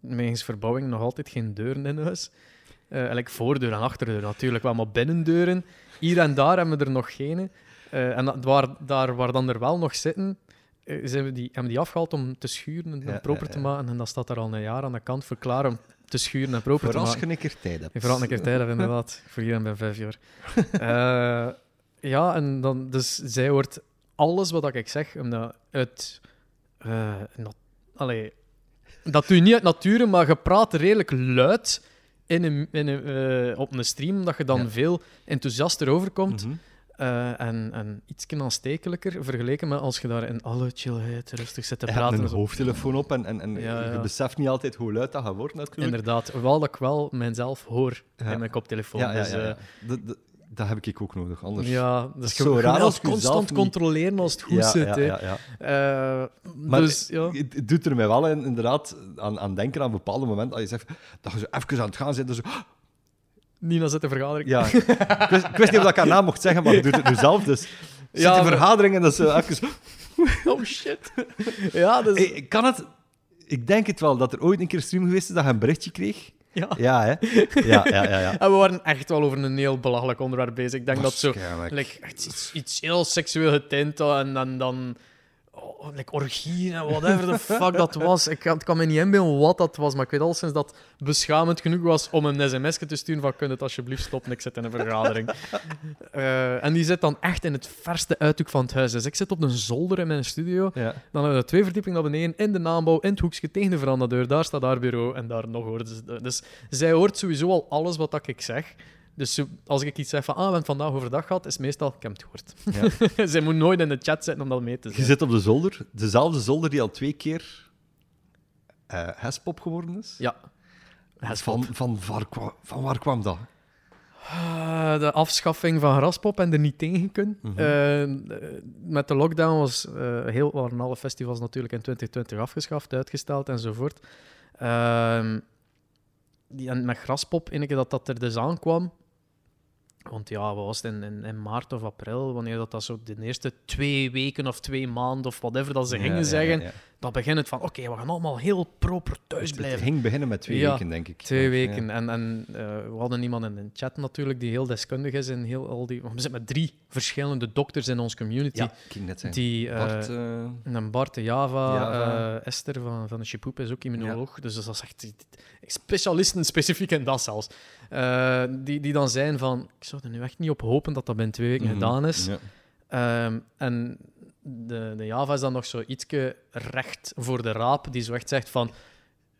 wegens verbouwing nog altijd geen deuren in huis. Eh eigenlijk voordeur en achterdeur natuurlijk wel, maar binnendeuren. Hier en daar hebben we er nog geen. Eh, en dat- waar, daar waar dan er wel nog zitten, eh, zijn we die, hebben we die afgehaald om te schuren en Ja, proper ja, te maken. En dat staat daar al een jaar aan de kant voor klaar om te schuren en proper Voor te als maken. je een keer tijd hebt. Vooral een keer tijd inderdaad. Voor hier en bij vijf jaar. Ja, en dan, dus zij hoort alles wat ik zeg, omdat nat- allee, dat doe je niet uit nature, maar je praat redelijk luid in een, in een, eh, op een stream, dat je dan Ja. veel enthousiaster overkomt. Mhm. eh, en, en iets aanstekelijker vergeleken met als je daar in alle chillheid rustig zit te Je hebt praten. een Zo- hoofdtelefoon op en, en, en Ja, je ja. beseft niet altijd hoe luid dat gaat worden natuurlijk. Inderdaad, hoewel dat ik wel mijzelf hoor in mijn koptelefoon. Dus, eh. Dat, dat, dat heb ik ook nodig, anders... Ja, dus is je zo raar als dat constant niet- controleren als het goed ja, zit. ja, hè. ja, ja. Eh, Maar dus, ja. het, het doet er mij wel in- inderdaad aan, aan denken aan bepaalde momenten. Als je zegt dat je zo even aan het gaan zit. Zo, Nina zit in vergadering. ja. ik, wist, ik wist niet of ik haar naam mocht zeggen, maar je doet het nu zelf. Dus zit Ja, maar- vergadering en dat is zo even... Oh shit. ja, dus... Hey, kan het... Ik denk het wel, dat er ooit een keer een stream geweest is dat je een berichtje kreeg. Ja. Ja, hè? Ja, ja, ja. ja. En we waren echt wel over een heel belachelijk onderwerp bezig. Ik denk dat zo... Like, iets, iets heel seksueel getint en dan... dan like orgieën en whatever the fuck dat was. Ik kan, kan me niet inbeelden wat dat was, maar ik weet al sinds dat het beschamend genoeg was om een sms te sturen van kun je het alsjeblieft stoppen, ik zit in een vergadering. Eh, en die zit dan echt in het verste uithoek van het huis. Dus ik zit op een zolder in mijn studio. Ja. Dan hebben we twee verdiepingen naar beneden, in de naambouw, in het hoekje, tegen de verandadeur. Daar staat haar bureau en daar nog hoort ze. Dus zij hoort sowieso al alles wat ik zeg. Dus als ik iets zeg van, ah, we hebben het vandaag overdag gehad, is meestal, ik heb het gehoord. Ja. zij moet nooit in de chat zitten om dat mee te Je zeggen. zit op de zolder, dezelfde zolder die al twee keer eh hespop geworden is. Ja. Hespop. Van, van, waar kwam, van waar kwam dat? Ah, de afschaffing van Graspop en er niet tegen kunnen. Mhm. Eh, eh, met de lockdown was eh, heel, waren alle festivals natuurlijk in 2020 afgeschaft, uitgesteld enzovoort. Ehm die, en met Graspop, enige dat dat er dus aankwam, want ja, wat was het in, in, in maart of april, wanneer dat, dat zo de eerste twee weken of twee maanden of whatever dat ze gingen ja, zeggen, dat begint van, oké, we gaan allemaal heel proper thuis Het, het blijven. ging beginnen met twee Ja, weken, denk ik. Twee Ja. weken. En, en eh, we hadden iemand in de chat natuurlijk die heel deskundig is in heel al die... We zitten met drie verschillende dokters in onze community. Ja, ik ging net zeggen. Die, eh, Bart, en Bart de Java, Java. eh, Esther van, van de Chipoep is ook immunoloog. Dus dat is echt specialisten specifiek in dat zelfs. Eh, die, die dan zijn van, ik zou er nu echt niet op hopen dat dat binnen twee weken mhm. gedaan is. Ja. Ehm, en de, de Java is dan nog zo ietsje recht voor de raap, die zo echt zegt van...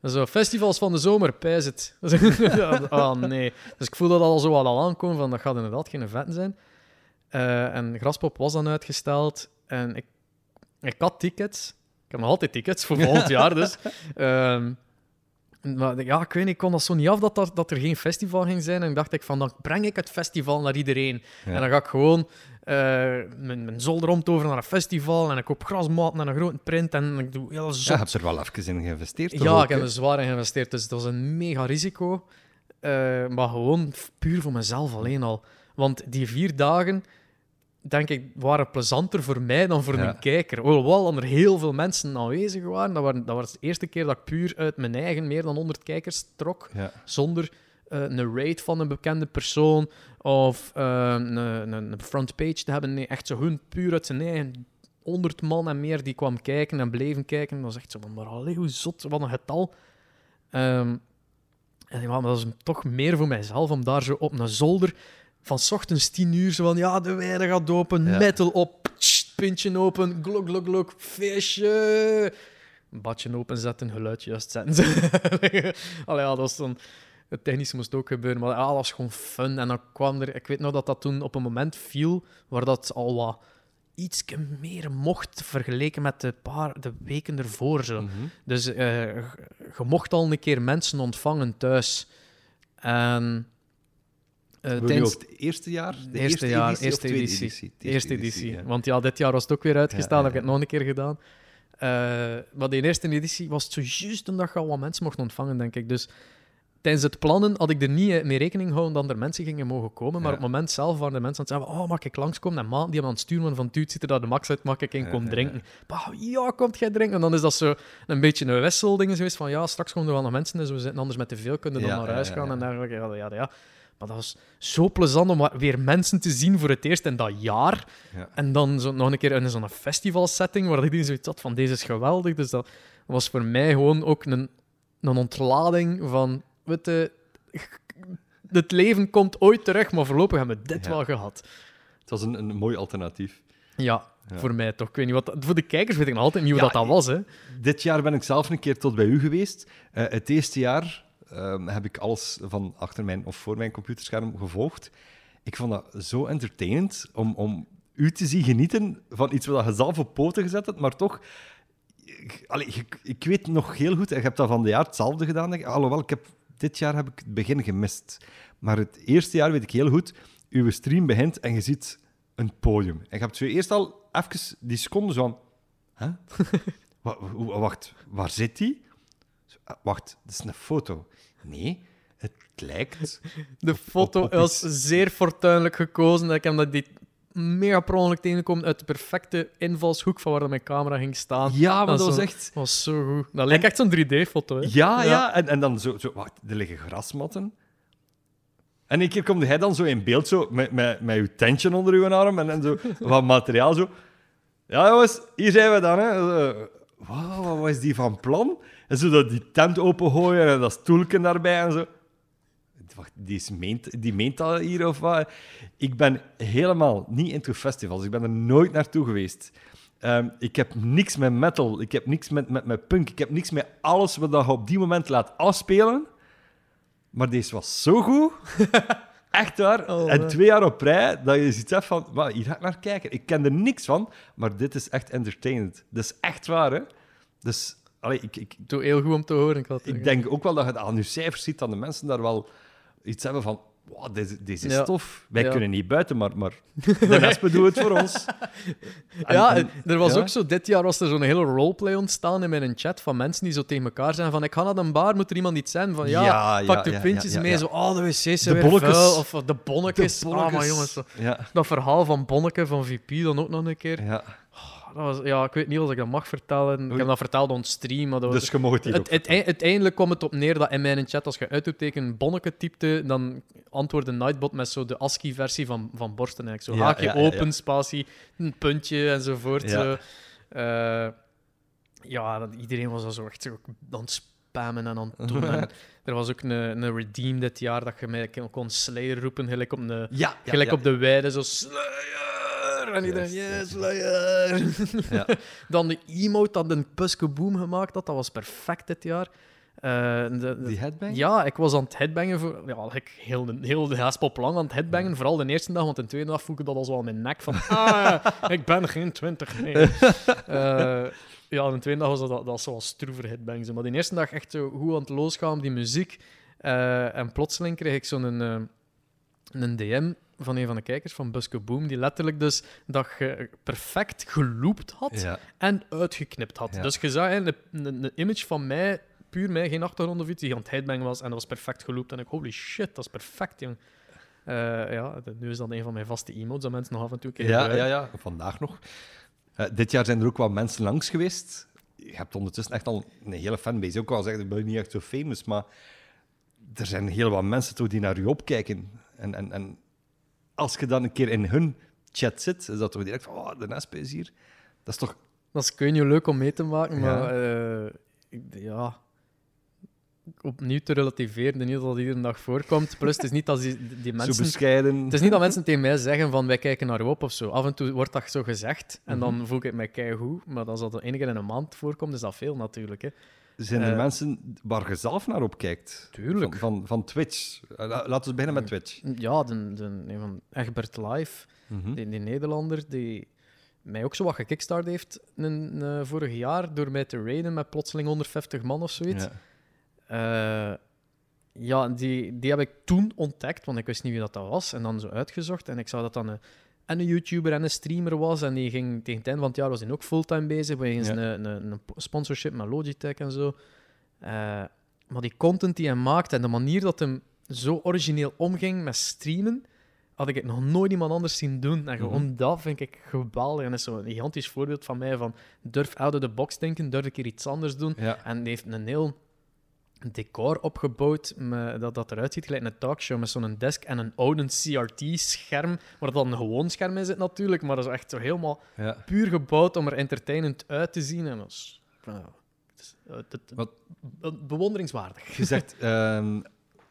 Zo, festivals van de zomer, pijs het. oh nee. Dus ik voel dat al zo wat al aankomen, van dat gaat inderdaad geen event zijn. Eh, en Graspop was dan uitgesteld. En ik, ik had tickets. Ik heb nog altijd tickets voor volgend jaar, dus. Ehm, maar ja, ik weet niet, ik kon dat zo niet af dat, dat, dat er geen festival ging zijn. En dacht ik van, dan breng ik het festival naar iedereen. Ja. En dan ga ik gewoon eh, mijn, mijn zolder omtoveren naar een festival. En ik koop grasmaten en een grote print. En ik doe heel Ja, je zot. hebt er wel even in geïnvesteerd. Ja, ook, ik heb er zwaar in geïnvesteerd. Dus dat was een mega risico. Eh, maar gewoon puur voor mezelf alleen al. Want die vier dagen, denk ik, waren plezanter voor mij dan voor Ja. een kijker. Hoewel er heel veel mensen aanwezig waren. Dat, waren. dat was de eerste keer dat ik puur uit mijn eigen meer dan 100 kijkers trok. Ja. Zonder eh, een raid van een bekende persoon of eh, een, een, een frontpage te hebben. Nee, echt zo hun puur uit zijn eigen 100 man en meer die kwam kijken en bleven kijken. Dat was echt zo van, maar allee, hoe zot, wat een getal. Ehm, en ja, maar dat is toch meer voor mijzelf om daar zo op een zolder van 's ochtends 10 uur zo van, ja, de weide gaat open, Ja. metal op, tst, pintje open, glok, glok, glok, feestje. Een badje openzetten, geluidje juist zetten. Allee, ja, dat was dan... Het technische moest ook gebeuren, maar ja, dat was gewoon fun. En dan kwam er... Ik weet nog dat dat toen op een moment viel waar dat al wat iets meer mocht vergeleken met de, paar, de weken ervoor. Zo. Mhm. Dus eh, je mocht al een keer mensen ontvangen thuis. En... tijdens- ook het eerste jaar? De eerste jaar, editie eerste editie. Eerste editie. ja. Want ja, dit jaar was het ook weer uitgesteld. Ja, heb ik het nog een keer gedaan. Eh, maar die eerste editie was het zo juist een dag je al wat mensen mocht ontvangen, denk ik. Dus tijdens het plannen had ik er niet eh, mee rekening gehouden dat er mensen gingen mogen komen. Maar Ja. op het moment zelf waren de mensen aan het zeggen: Oh, mag ik langskomen? En maat die aan het sturen van: Dude, ziet er dat de max uit? Mag ik in komen drinken? Bah, ja, komt jij drinken? En dan is dat zo een beetje een wisselding geweest van: Ja, straks komen er wel nog mensen, dus we zitten anders met te veel, kunnen dan Ja, naar huis gaan en dergelijke. Ja, ja, ja. Maar dat was zo plezant om weer mensen te zien voor het eerst in dat jaar. Ja. En dan zo, nog een keer in zo'n festivalsetting waar iedereen zoiets had van deze is geweldig. Dus dat was voor mij gewoon ook een, een ontlading van, weet het leven komt ooit terug, maar voorlopig hebben we dit Ja. wel gehad. Het was een, een mooi alternatief. Ja, Ja. voor mij toch. Ik weet niet wat, voor de kijkers weet ik nog altijd niet hoe Ja, dat, dat was. Hè. Dit jaar ben ik zelf een keer tot bij u geweest. Eh, het eerste jaar ehm, heb ik alles van achter mijn of voor mijn computerscherm gevolgd. Ik vond dat zo entertainend om, om u te zien genieten van iets wat je zelf op poten gezet hebt, maar toch... ik- Allee, ik, ik weet nog heel goed, en je hebt dat van de jaar hetzelfde gedaan. Denk ik. Alhoewel, ik heb, dit jaar heb ik het begin gemist. Maar het eerste jaar weet ik heel goed, uw stream begint en je ziet een podium. En je hebt zo eerst al even die seconde zo van... Huh? Wa- wa- wacht, waar zit die? Ah, Wacht, dat is een foto. Nee, het lijkt... De foto was zeer fortuinlijk gekozen. Ik heb dat die mega per ongeluk tegenkomen uit de perfecte invalshoek van waar dat mijn camera ging staan. Ja, maar Dat dat was zo- echt... was zo goed. Dat lijkt echt zo'n 3D-foto. hè? Ja, ja. En, en dan zo, zo... Wacht, er liggen grasmatten. En een keer komt hij dan zo in beeld, zo, met, met, met uw tentje onder uw arm en, en zo wat materiaal, zo... Ja, jongens, hier zijn we dan, hè. Zo, Wauw, wat was die van plan? En zo dat die tent opengooien en dat stoelken daarbij en zo. Wacht, die, is meent, die meent dat hier of wat? Ik ben helemaal niet into festivals. Ik ben er nooit naartoe geweest. Ehm, ik heb niks met metal. Ik heb niks met, met, met punk. Ik heb niks met alles wat je op die moment laat afspelen. Maar deze was zo goed. Echt waar. Oh, en twee jaar op rij dat je ziet van... "Wauw, hier ga ik naar kijken. Ik ken er niks van, maar dit is echt entertainend. Dat is echt waar, hè. Dus... Allee, ik, ik, Doe heel goed om te horen. Ik, ik denk ook wel dat je aan je cijfers ziet dat de mensen daar wel iets hebben van. Wow, deze, deze is Ja. tof. Wij Ja. kunnen niet buiten, maar, maar de rest doet het voor ons. En- ja, en- er was ja. ook zo, dit jaar was er zo'n hele roleplay ontstaan in mijn chat van mensen die zo tegen elkaar zijn van ik ga naar een bar, moet er iemand iets zijn van ja, pak de pintjes mee, zo oh de wc's zijn De weer vuil, of de bonnetjes. De Ah, maar jongens, dat verhaal van Bonneke van VP dan ook nog een keer. ja. Dat was, ja, ik weet niet of ik dat mag vertellen. Ik heb dat verteld on stream, maar dat was... Dus je mag het Het, het, uiteindelijk kwam het op neer dat in mijn chat, als je uitroepteken bonneke typte, dan antwoordde Nightbot met zo de ASCII-versie van, van Borsten. eigenlijk. Zo Ja, haakje ja, open, spatie, een puntje enzovoort. Ja. Zo. Eh, ja, dat, iedereen was dat zo echt zo aan het spammen en aan het doen. En er was ook een, een redeem dit jaar dat je mij kon Slayer roepen, gelijk op, een, Ja, ja, gelijk ja. op de weide, zo Slayer! En iedereen, yes, Slayer! Ja. Dan de emote dat een Puske Boom gemaakt had, dat was perfect dit jaar. Eh, de- de- Die headbang? ja, ik was aan het headbangen voor... Ja, ik heel de, heel de haspop lang aan het headbangen. Vooral de eerste dag, want de tweede dag voelde ik dat al zo aan mijn nek. Van, ah, ik ben geen twintig, nee. Eh, ja, de tweede dag was dat, dat was zoals stroever headbang. zo. Maar de eerste dag echt zo goed aan het losgaan, die muziek. Eh, en plotseling kreeg ik zo'n een DM van een van de kijkers van Buske Boom, die letterlijk dus dat je perfect geloopt had Ja. en uitgeknipt had. Ja. Dus je zag een, een, image van mij, puur mij, geen achtergrond of iets, die aan het headbang was en dat was perfect geloopt. En ik, holy shit, dat is perfect, jong. Eh, ja, nu is dat een van mijn vaste emotes dat mensen nog af en toe keer Ja, ja, ja, vandaag nog. Eh, dit jaar zijn er ook wel mensen langs geweest. Je hebt ondertussen echt al een hele fanbase. Ook al zeg ik ben je niet echt zo famous, maar er zijn heel wat mensen toch die naar je opkijken. En, en, en als je dan een keer in hun chat zit, is dat toch direct van, oh, de Nespe is hier. Dat is toch... Dat is kun je leuk om mee te maken, Ja. maar eh, ik- ja... Opnieuw te relativeren, niet dat dat iedere dag voorkomt. Plus, het is niet dat die, die Zo mensen bescheiden. Het is niet dat mensen tegen mij zeggen van wij kijken naar u op of zo. Af en toe wordt dat zo gezegd en Mhm. dan voel ik het mij keigoed. Maar als dat één keer in een maand voorkomt, is dat veel natuurlijk. Hè. Zijn er Eh, mensen waar je zelf naar opkijkt? Tuurlijk. Van, van, van Twitch. Eh, la- Laten we beginnen met Twitch. Ja, de, de, van Egbert Live, Mhm. die, die Nederlander, die mij ook zo wat gekickstart heeft een, een vorig jaar door mij te raiden met plotseling 150 man of zoiets. Ja. Eh, ja, die, die heb ik toen ontdekt, want ik wist niet wie dat, dat was. En dan zo uitgezocht. En ik zag dat dan een, en een YouTuber en een streamer was. En die ging tegen het einde van het jaar was hij ook fulltime bezig. Wegens Ja. een, een, een sponsorship met Logitech en zo. Eh, maar die content die hij maakte en de manier dat hem zo origineel omging met streamen, had ik het nog nooit iemand anders zien doen. En gewoon Mhm. dat vind ik geweldig. En dat is zo'n gigantisch voorbeeld van mij van durf out of the box denken, durf een keer iets anders doen. Ja. En die heeft een heel decor opgebouwd met, dat, dat eruit ziet gelijk een talkshow met zo'n desk en een oude CRT-scherm, waar dan een gewoon scherm in zit natuurlijk, maar dat is echt zo helemaal Ja. puur gebouwd om er entertainend uit te zien. En dat is, het is eh, het- het- Wat- be- bewonderingswaardig. Je zegt ehm,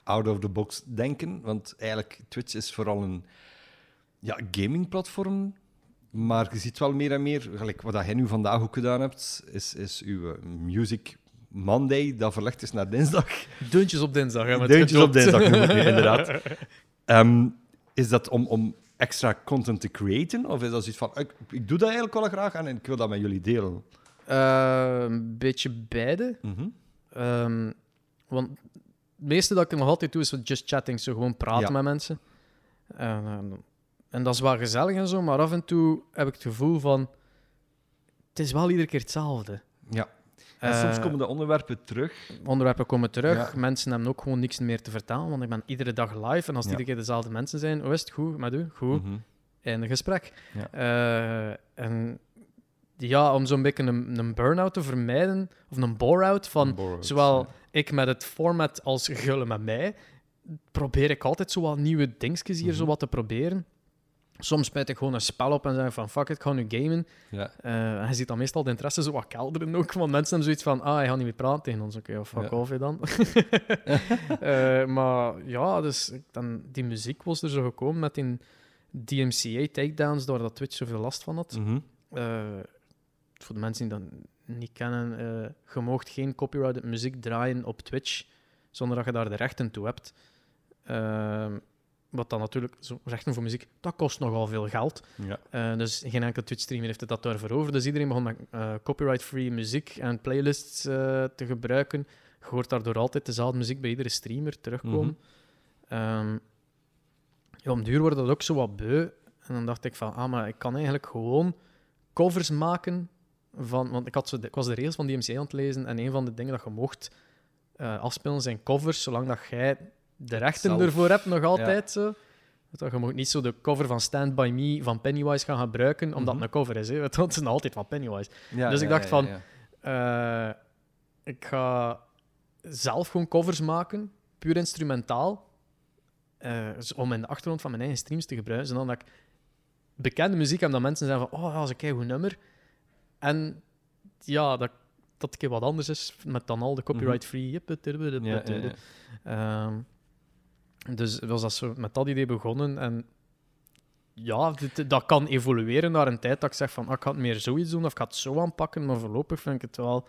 out of the box denken, want eigenlijk Twitch is vooral een ja, gamingplatform. Maar je ziet wel meer en meer, gelijk wat dat jij nu vandaag ook gedaan hebt, is, is uw eh, Music Monday, dat verlegd is naar dinsdag. Deuntjes op dinsdag. Hè, met Deuntjes op dinsdag, noem ik nu, inderdaad. Ehm, is dat om, om extra content te creëren? Of is dat zoiets van, ik, ik doe dat eigenlijk wel graag en ik wil dat met jullie delen? Eh, een beetje beide. Mhm. Ehm, want het meeste dat ik nog altijd doe, is just chatting. Zo gewoon praten Ja. met mensen. En, en dat is wel gezellig en zo, maar af en toe heb ik het gevoel van... Het is wel iedere keer hetzelfde. Ja. En Eh, soms komen de onderwerpen terug. Onderwerpen komen terug. Ja. Mensen hebben ook gewoon niks meer te vertellen, want ik ben iedere dag live. En als het Ja. iedere keer dezelfde mensen zijn, hoe is het? Goed, met u? Goed. In een gesprek. Ja. Eh, en ja, om zo'n beetje een, een burn-out te vermijden, of een bore-out van zowel ja. ik met het format als Gullen met mij, probeer ik altijd zo wat nieuwe dingetjes hier Mhm. zo wat te proberen. Soms spijt ik gewoon een spel op en zeg van fuck it, ik ga nu gamen. Ja. Eh, en je ziet dan meestal de interesse zo wat kelderen ook, want mensen hebben zoiets van ah, je gaat niet meer praten tegen ons. Oké, of fuck Ja. off je dan. Eh, maar ja, dus dan, die muziek was er zo gekomen met die DMCA takedowns, door dat Twitch zoveel last van had. Mhm. Eh, voor de mensen die dat niet kennen, eh je moogt geen copyrighted muziek draaien op Twitch zonder dat je daar de rechten toe hebt. Ehm, wat dan natuurlijk, zo, rechten voor muziek, dat kost nogal veel geld. Ja. Eh, dus geen enkele Twitch-streamer heeft het dat daarvoor over. Dus iedereen begon met eh, copyright-free muziek en playlists eh, te gebruiken. Je hoort daardoor altijd dezelfde muziek bij iedere streamer terugkomen. Ehm, ja, om duur wordt dat ook zo wat beu. En dan dacht ik van, ah, maar ik kan eigenlijk gewoon covers maken van... Want ik, had zo de- ik was de regels van DMCA aan het lezen en een van de dingen dat je mocht afspelen zijn covers, zolang dat jij de rechten Zelf. ervoor hebt, nog altijd zo. Weet je, moet niet zo de cover van Stand By Me van Pennywise gaan gebruiken, omdat Mhm. het een cover is. Hè? Want het is nog altijd van Pennywise. Ja, Dus ik dacht van-. Eh, ik ga zelf gewoon covers maken, puur instrumentaal, eh, om in de achtergrond van mijn eigen streams te gebruiken, zodat ik bekende muziek heb dat mensen zeggen van, oh, dat is een keigoed nummer. En ja, dat, dat een keer wat anders is, met dan al de copyright-free... Ja, ja, ja. Ehm, dus was dat zo met dat idee begonnen. En ja, dit- dat kan evolueren naar een tijd dat ik zeg van ah, ik ga het meer zoiets doen of ik ga het zo aanpakken. Maar voorlopig vind ik het wel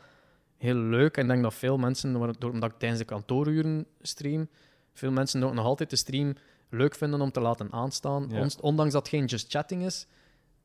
heel leuk. En ik denk dat veel mensen, door- omdat ik tijdens de kantooruren stream, veel mensen ook nog altijd de stream leuk vinden om te laten aanstaan. Ja. Ondanks dat het geen just chatting is,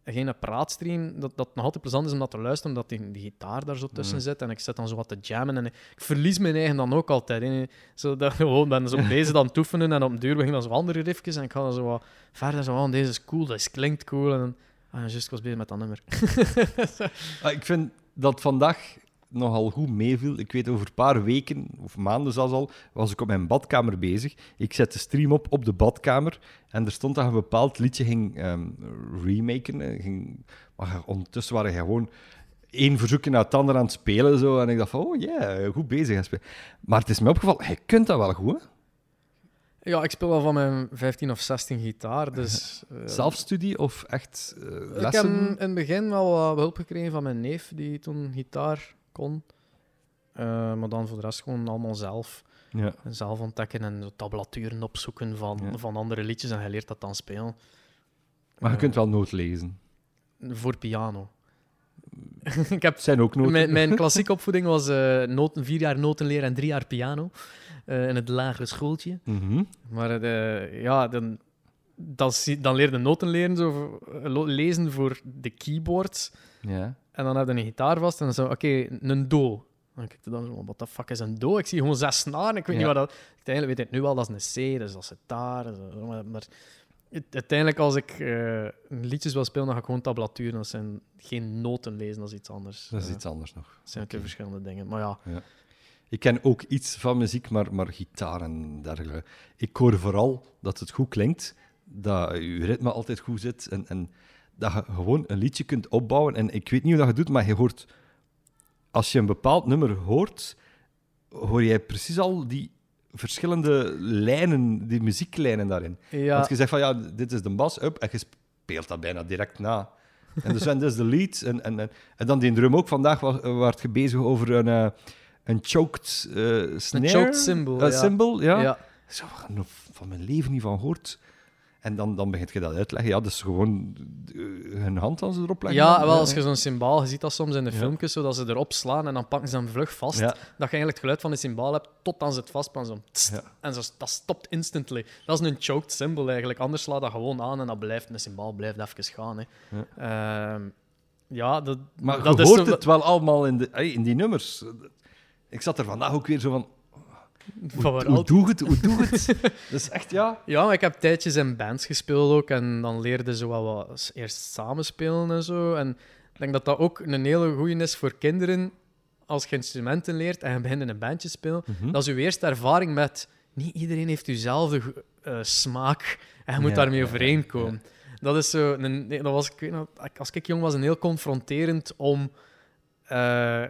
geen praatstream, dat, dat nog altijd plezant is om dat te luisteren, omdat die, die gitaar daar zo tussen Mhm. zit. En ik zit dan zo wat te jammen. En ik verlies mijn eigen dan ook altijd. Hè. Zo dat, gewoon ben zo bezig aan het oefenen en op een duur beginnen dan zo andere riffjes en ik ga dan zo wat verder zo van, deze is cool, deze klinkt cool. En dan, ah, juist, ik was bezig met dat nummer. Ah, ik vind dat vandaag nogal goed meeviel. Ik weet, over een paar weken, of maanden zelfs al, was ik op mijn badkamer bezig. Ik zet de stream op op de badkamer en er stond dat een bepaald liedje ging ehm, remaken. Ging, maar ondertussen waren gewoon één verzoekje naar het ander aan het spelen. Zo, en ik dacht van, oh ja, goed bezig. Maar het is me opgevallen, je kunt dat wel goed. Hè? Ja, ik speel al van mijn 15 of 16 gitaar, dus... eh, Zelfstudie of echt eh, Ik heb lessen? in het begin wel wat hulp gekregen van mijn neef, die toen gitaar kon. Eh, maar dan voor de rest gewoon allemaal zelf. Ja. Zelf ontdekken en tablaturen opzoeken van, Ja. van andere liedjes en je leert dat dan spelen. Maar je Eh, kunt wel noot lezen. Voor piano. ik heb zijn ook noten. Mijn, mijn klassieke opvoeding was eh, noten, vier jaar notenleer en drie jaar piano. in het lagere schooltje. Mhm. Maar ja, dan, dan, dan leerde noten leren, zo, lezen voor de keyboards. Ja. En dan heb je een gitaar vast en dan zo, oké, een do. Dan kijk je dan zo, wat de fuck is een do? Ik zie gewoon zes snaren, ik weet Ja. niet wat dat... Uiteindelijk weet ik nu wel, dat is een C, dus dat is een taar. zo, maar, maar uiteindelijk, als ik eh, liedjes wil spelen, dan ga ik gewoon tablatuur. Dat zijn geen noten lezen, dat is iets anders. Dat is iets anders nog. dat zijn twee Oké. verschillende dingen. Maar ja, Ik ken ook iets van muziek, maar, maar gitaar en dergelijke. Ik hoor vooral dat het goed klinkt, dat je ritme altijd goed zit en, en dat je gewoon een liedje kunt opbouwen. En ik weet niet hoe dat je doet, maar je hoort... Als je een bepaald nummer hoort, hoor jij precies al die verschillende lijnen, die muzieklijnen daarin. ja Want je zegt van, ja, dit is de bas, up, en je speelt dat bijna direct na. En dus en dit is de lead. En, en, en, en dan die drum ook. Vandaag was, werd je bezig over een, eh, een choked eh snare. choked cymbal, Eh, ja. cymbal, ja. ja. Zo, nog van mijn leven niet van gehoord. En dan, dan begint je dat uit te leggen. Ja, dus gewoon eh, hun hand als ze erop leggen. Ja, wel, als je zo'n symbaal, je ziet dat soms in de Ja. filmpjes, zodat ze erop slaan en dan pakken ze hem vlug vast. Ja. Dat je eigenlijk het geluid van de symbaal hebt tot dan ze het vastpakken. Zo. Ja. En zo, dat stopt instantly. Dat is een choked symbol eigenlijk. Anders slaat dat gewoon aan en dat blijft, een symbaal blijft even gaan. Hè. Ja, ja dat, Maar dat je is hoort zo- het wel allemaal in, de, in die nummers. Ik zat er vandaag ook weer zo van... van Hoe doe het? Hoe doe het? dat is echt, ja... Ja, maar ik heb tijdjes in bands gespeeld ook. En dan leerde ze wel wat eerst samenspelen en zo. En ik denk dat dat ook een hele goeie is voor kinderen. Als je instrumenten leert en je begint in een bandje te spelen, Hm? dat is je eerste ervaring met... Niet iedereen heeft dezelfde eh, smaak en je moet Ja, daarmee ja, overeenkomen. Dat is zo... Een, dat was, ik weet nog, als ik jong was, een heel confronterend om... eh,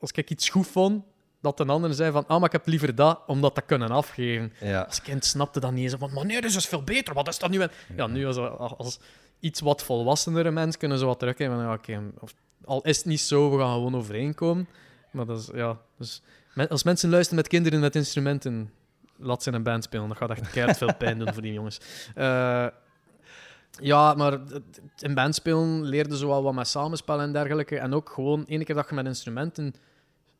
als ik iets goed vond, dat een ander zei van... Ah, maar ik heb liever dat, om dat te kunnen afgeven. Ja. Als kind snapte dat niet eens. Van, maar nee, dit is veel beter. Wat is dat nu? En- Ja, nu als, als iets wat volwassenere mens kunnen ze wat teruggeven. Van, ja, al is het niet zo, we gaan gewoon overeenkomen. Maar dat is, ja... Dus, als mensen luisteren met kinderen met instrumenten, laat ze in een band spelen. Dat gaat echt keihard veel pijn doen voor die jongens. Eh, ja, maar in band spelen leerde ze wel wat met samenspel en dergelijke. En ook gewoon, ene keer dat je met instrumenten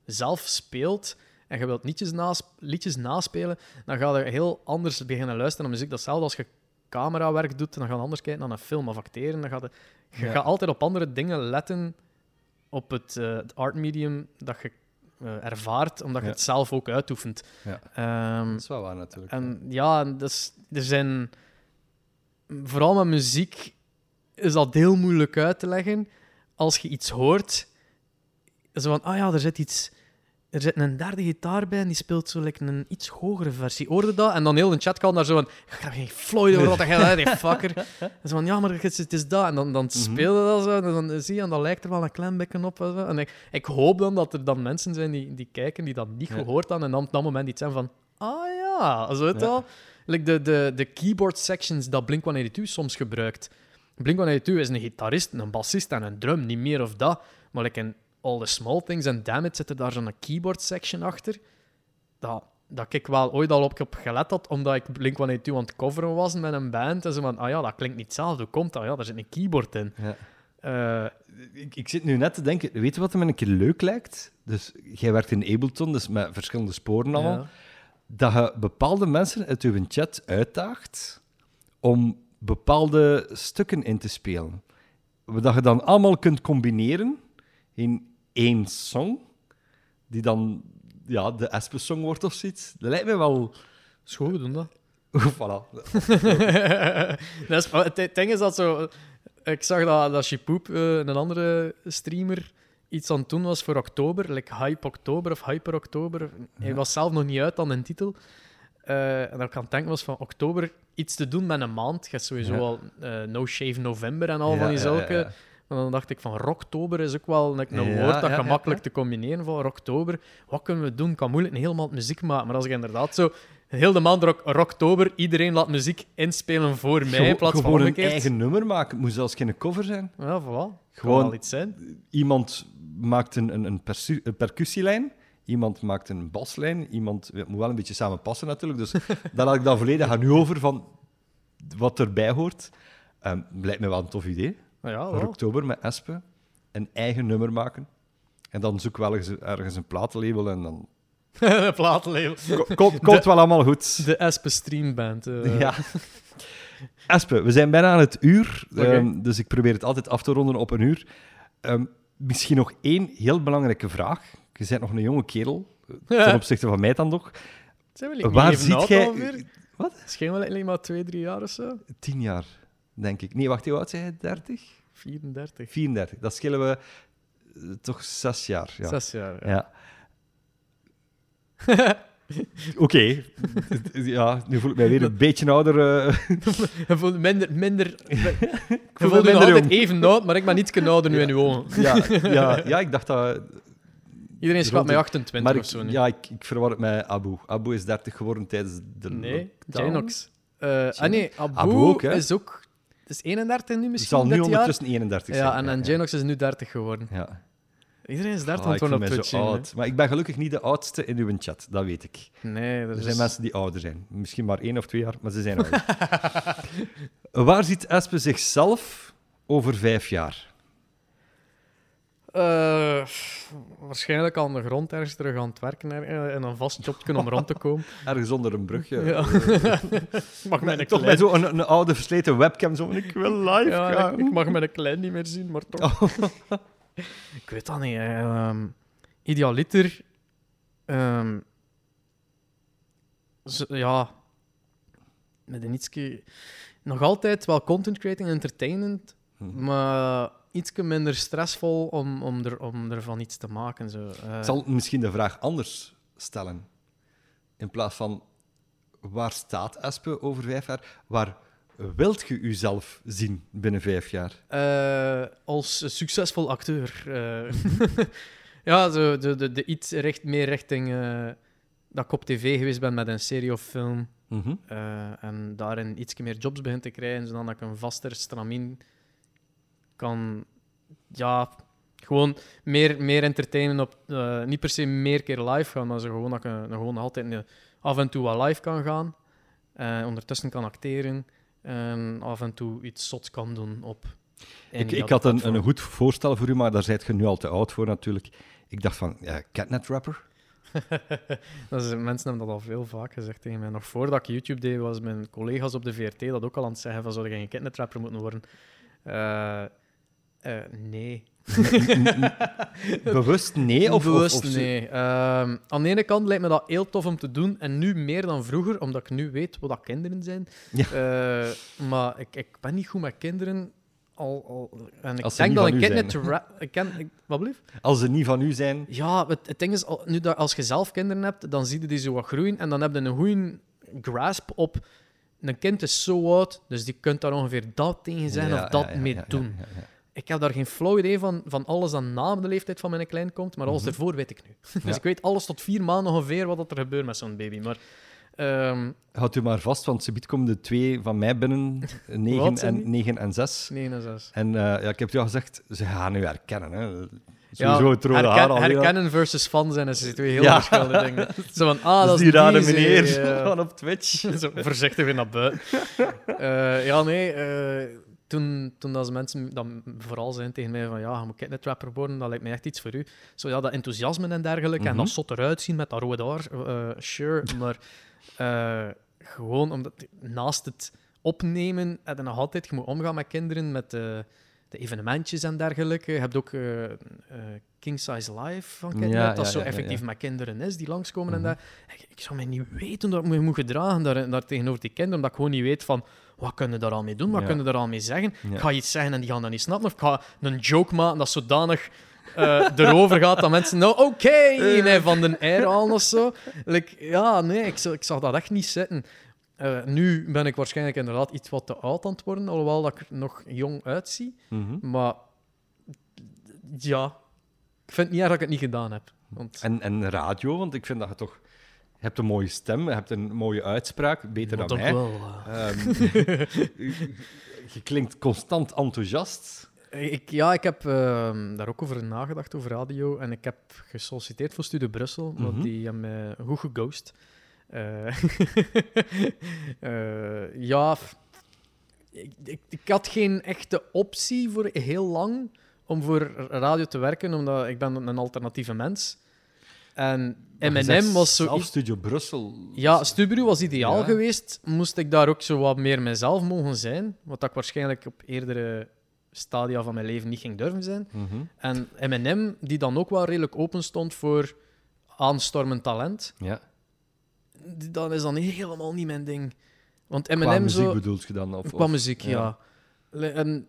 zelf speelt en je wilt liedjes, nas liedjes naspelen, dan ga je heel anders beginnen luisteren naar muziek. Datzelfde als je camerawerk doet, dan ga je anders kijken naar een film of acteren. Dan ga je, je Ja. gaat altijd op andere dingen letten op het, eh, het art medium dat je eh, ervaart, omdat je Ja. het zelf ook uitoefent. Ja. Ehm, Dat is wel waar, natuurlijk. en ja, dus, er zijn... Vooral met muziek is dat heel moeilijk uit te leggen. Als je iets hoort, zo van, ah ja, er zit iets... er zit een derde gitaar bij en die speelt zo like, een iets hogere versie. Hoorde dat? En dan heel de chat kan daar zo van... Ik heb geen Floyd over wat dat die fucker. En zo van, ja, maar het is, dat. En dan, dan speelde dat zo. En dan zie je, en dan lijkt er wel een klein bekken op. En, zo. en ik, ik hoop dan dat er dan mensen zijn die, die kijken, die dat niet gehoord hadden. En dan op dat moment iets zijn van... Ah ja, zo het Ja. al. Like de, de, de keyboard sections dat Blink-182 soms gebruikt. Blink-182 is een gitarist, een bassist en een drum, niet meer of dat. Maar like in All the Small Things en Damn It zit er daar zo'n keyboard section achter. Dat, dat ik wel ooit al op gelet had, omdat ik Blink-182 aan het coveren was met een band. En zo van, ah ja, dat klinkt niet hetzelfde. Hoe komt dat? Ja, daar zit een keyboard in. Ja. Eh, Ik, ik zit nu net te denken, weet je wat me een keer leuk lijkt? Dus jij werkt in Ableton, dus met verschillende sporen allemaal. ja. Dat je bepaalde mensen uit uw chat uitdaagt om bepaalde stukken in te spelen. Dat je dan allemaal kunt combineren in één song, die dan ja, de Espe-song wordt of zoiets. Dat lijkt me wel... Goed, we doen dat. voilà. dat is, het, ding is dat zo... Ik zag dat, dat Chipoep, eh, een andere streamer, iets aan het doen was voor oktober. Like Hype Oktober of Hyper Oktober. Hij was zelf nog niet uit aan een titel. Eh, en dat ik aan het denken was van oktober iets te doen met een maand. Je hebt sowieso Ja. al eh, No Shave November en al Ja, van die ja, zulke. En dan dacht ik van Rocktober is ook wel een Ja, woord dat ja, gemakkelijk ja. te combineren van Rocktober. Wat kunnen we doen? Kan moeilijk een hele maand muziek maken. Maar als ik inderdaad zo heel de maand rock, Rocktober, iedereen laat muziek inspelen voor mij in plaats van gewoon een eigen nummer maken. Het moet zelfs geen cover zijn. Ja, voilà. Gewoon iets zijn. Iemand maakt een, een, een, een percussielijn, iemand maakt een baslijn, iemand... Het moet wel een beetje samen passen natuurlijk, dus daar laat ik dan volledig aan u over van wat erbij hoort. Ehm lijkt me wel een tof idee. Ja, Voor oktober met Espe een eigen nummer maken. En dan zoek wel ergens, ergens een platenlabel en dan... Platenlabel. Ko- Komt, komt wel allemaal goed. De Espe Streamband. eh. Ja. Espe, we zijn bijna aan het uur, ehm, dus ik probeer het altijd af te ronden op een uur. Ehm, misschien nog één heel belangrijke vraag. Je bent nog een jonge kerel, eh, ten opzichte van mij dan nog. Zijn we Waar ziet jij... Wat? Misschien wel like, maar twee, drie jaar of zo. Tien jaar, denk ik. Nee, wacht, hoe oud zei je? 30? 34. 34. Dat schillen we eh, toch zes jaar. Ja. Zes jaar. Ja. Ja. Oké. ja, nu voel ik mij weer een beetje ouder. Je voelt minder... minder je voel me minder altijd even oud, maar ik ben iets ouder nu in uw ogen. ja, ja, ja, ik dacht dat... Iedereen schat mij de- 28 Maar of ik, zo ja, ik, ik verwar het met Abu. Abu is 30 geworden tijdens de Nee, lockdown. Eh ah nee, Abu, Abu ook, is ook... is 31 nu Het misschien zal nu dit jaar. ondertussen 31 zijn. Ja, en, en Janox is nu 30 geworden. Ja. Iedereen is 30 Ah, op Twitch oud. Maar ik ben gelukkig niet de oudste in uw chat, dat weet ik. Nee, er Er zijn mensen die ouder zijn. Misschien maar één of twee jaar, maar ze zijn ouder. Waar ziet Espe zichzelf over vijf jaar? Eh, waarschijnlijk aan de grond ergens terug aan het werken er- eh, en een vast jobje om rond te komen. Ergens onder een brugje. Ja. mag mij een Toch klein... met zo'n een, een oude versleten webcam. Zo, ik wil live Ja, gaan. ik, ik mag mijn klein niet meer zien, maar toch. ik weet dat niet. Ehm, idealiter... zo- ja... Met een ietsje... Nog altijd wel content creating, entertainment, Mhm. maar ietsje minder stressvol om, om, er, om ervan iets te maken. Zo. Eh, Ik zal misschien de vraag anders stellen. In plaats van waar staat Espe over vijf jaar? Waar wilt je uzelf zien binnen vijf jaar? Eh, als succesvol acteur. eh. ja, zo, de, de, de iets recht, meer richting dat ik op tv geweest ben met een serie of film. Mhm. en daarin iets meer jobs begin te krijgen, zodat ik een vaster stramien kan... Ja, gewoon meer, meer entertainen op... eh, niet per se meer keer live gaan, maar zo gewoon dat ik eh, gewoon altijd eh, af en toe wat live kan gaan. eh, ondertussen kan acteren. En af en toe iets zots kan doen op... Ik, ik had een, een goed voorstel voor u, maar daar zijt je nu al te oud voor natuurlijk. Ik dacht van, ja, catnet rapper? Dat is, mensen hebben dat al veel vaak gezegd tegen mij. Nog voordat ik YouTube deed, was mijn collega's op de VRT dat ook al aan het zeggen van zou je geen kidnatrapper moeten worden. Eh, nee. Bewust nee? Of, Bewust of, of zo- nee. Ehm, aan de ene kant lijkt me dat heel tof om te doen. En nu meer dan vroeger, omdat ik nu weet wat dat kinderen zijn. Ja. Eh, maar ik, ik ben niet goed met kinderen al, al, en ik Als ze denk niet dat van een u kind zijn. net ra- ik ken, ik, wat blieft? Als ze niet van u zijn... Ja, het, het ding is, nu dat, als je zelf kinderen hebt, dan zie je die zo wat groeien en dan heb je een goede grasp op. Een kind is zo oud, dus die kunt daar ongeveer dat tegen zijn Ja, of dat ja, mee ja, doen. Ja, ja. Ik heb daar geen flauw idee van, van alles dat na de leeftijd van mijn klein komt, maar alles Mhm. ervoor weet ik nu. dus Ja. ik weet alles tot vier maanden ongeveer wat er gebeurt met zo'n baby. Maar ehm Houd u maar vast, want ze komen de twee van mij binnen, 9 Wat zijn die? en, 9 en 6. nee, en zes. En eh, ja, ik heb u al gezegd, ze gaan u herkennen. Hè. Sowieso het rode herken- haar al. herkennen versus fan zijn is twee heel Ja. verschillende dingen. Zo van, ah, dat dat is die rare meneer ja. van op Twitch. Zo voorzichtig weer naar buiten. Eh, ja, nee. eh, toen, toen dat mensen dan vooral zijn tegen mij van ja, je moet net rapper worden, dat lijkt mij echt iets voor u. Zo ja, dat enthousiasme en dergelijke. En Mhm. dat zot eruit zien met dat rode haar. eh, sure, maar eh, gewoon omdat naast het opnemen en dan nog altijd, je moet omgaan met kinderen, met de, de evenementjes en dergelijke. Je hebt ook eh, King Size Live van Ja, dat ja, zo ja, effectief met kinderen is die langskomen Mhm. en dat. Ik, ik zou mij niet weten dat ik me moet gedragen daar, daar tegenover die kinderen, omdat ik gewoon niet weet van wat kunnen daar al mee doen, wat Ja. kunnen daar al mee zeggen. Ik ga iets zeggen en die gaan dat niet snappen, of ik ga een joke maken dat zodanig eh, erover gaat dat mensen nou oké Eh. mij van de air halen of zo. Like, ja, nee, ik, ik zag dat echt niet zitten. Eh, nu ben ik waarschijnlijk inderdaad iets wat te oud aan het worden, alhoewel dat ik er nog jong uitzie. Mhm. Maar ja, ik vind het niet erg dat ik het niet gedaan heb. Want en, en radio, want ik vind dat je toch... Je hebt een mooie stem, je hebt een mooie uitspraak, beter Want dan mij. wel, eh. Ehm, je klinkt constant enthousiast. Ik, ja, ik heb ehm, daar ook over nagedacht, over radio. En ik heb gesolliciteerd voor Studio Brussel, maar Mhm. die hebben mij goed geghost. Eh, eh, ja, ik, ik, ik had geen echte optie voor heel lang om voor radio te werken, omdat ik ben een alternatieve mens. En M&M was zo... zelf Studio Brussel. Ja, Stubru was ideaal Ja. geweest. Moest ik daar ook zo wat meer mezelf mogen zijn. Wat ik waarschijnlijk op eerdere stadia van mijn leven niet ging durven zijn. Mhm. En M&M, die dan ook wel redelijk open stond voor aanstormend talent, Ja. dat is dan helemaal niet mijn ding. Want Qua M&M muziek zo... bedoelt je dan? Of, Qua muziek, ja. En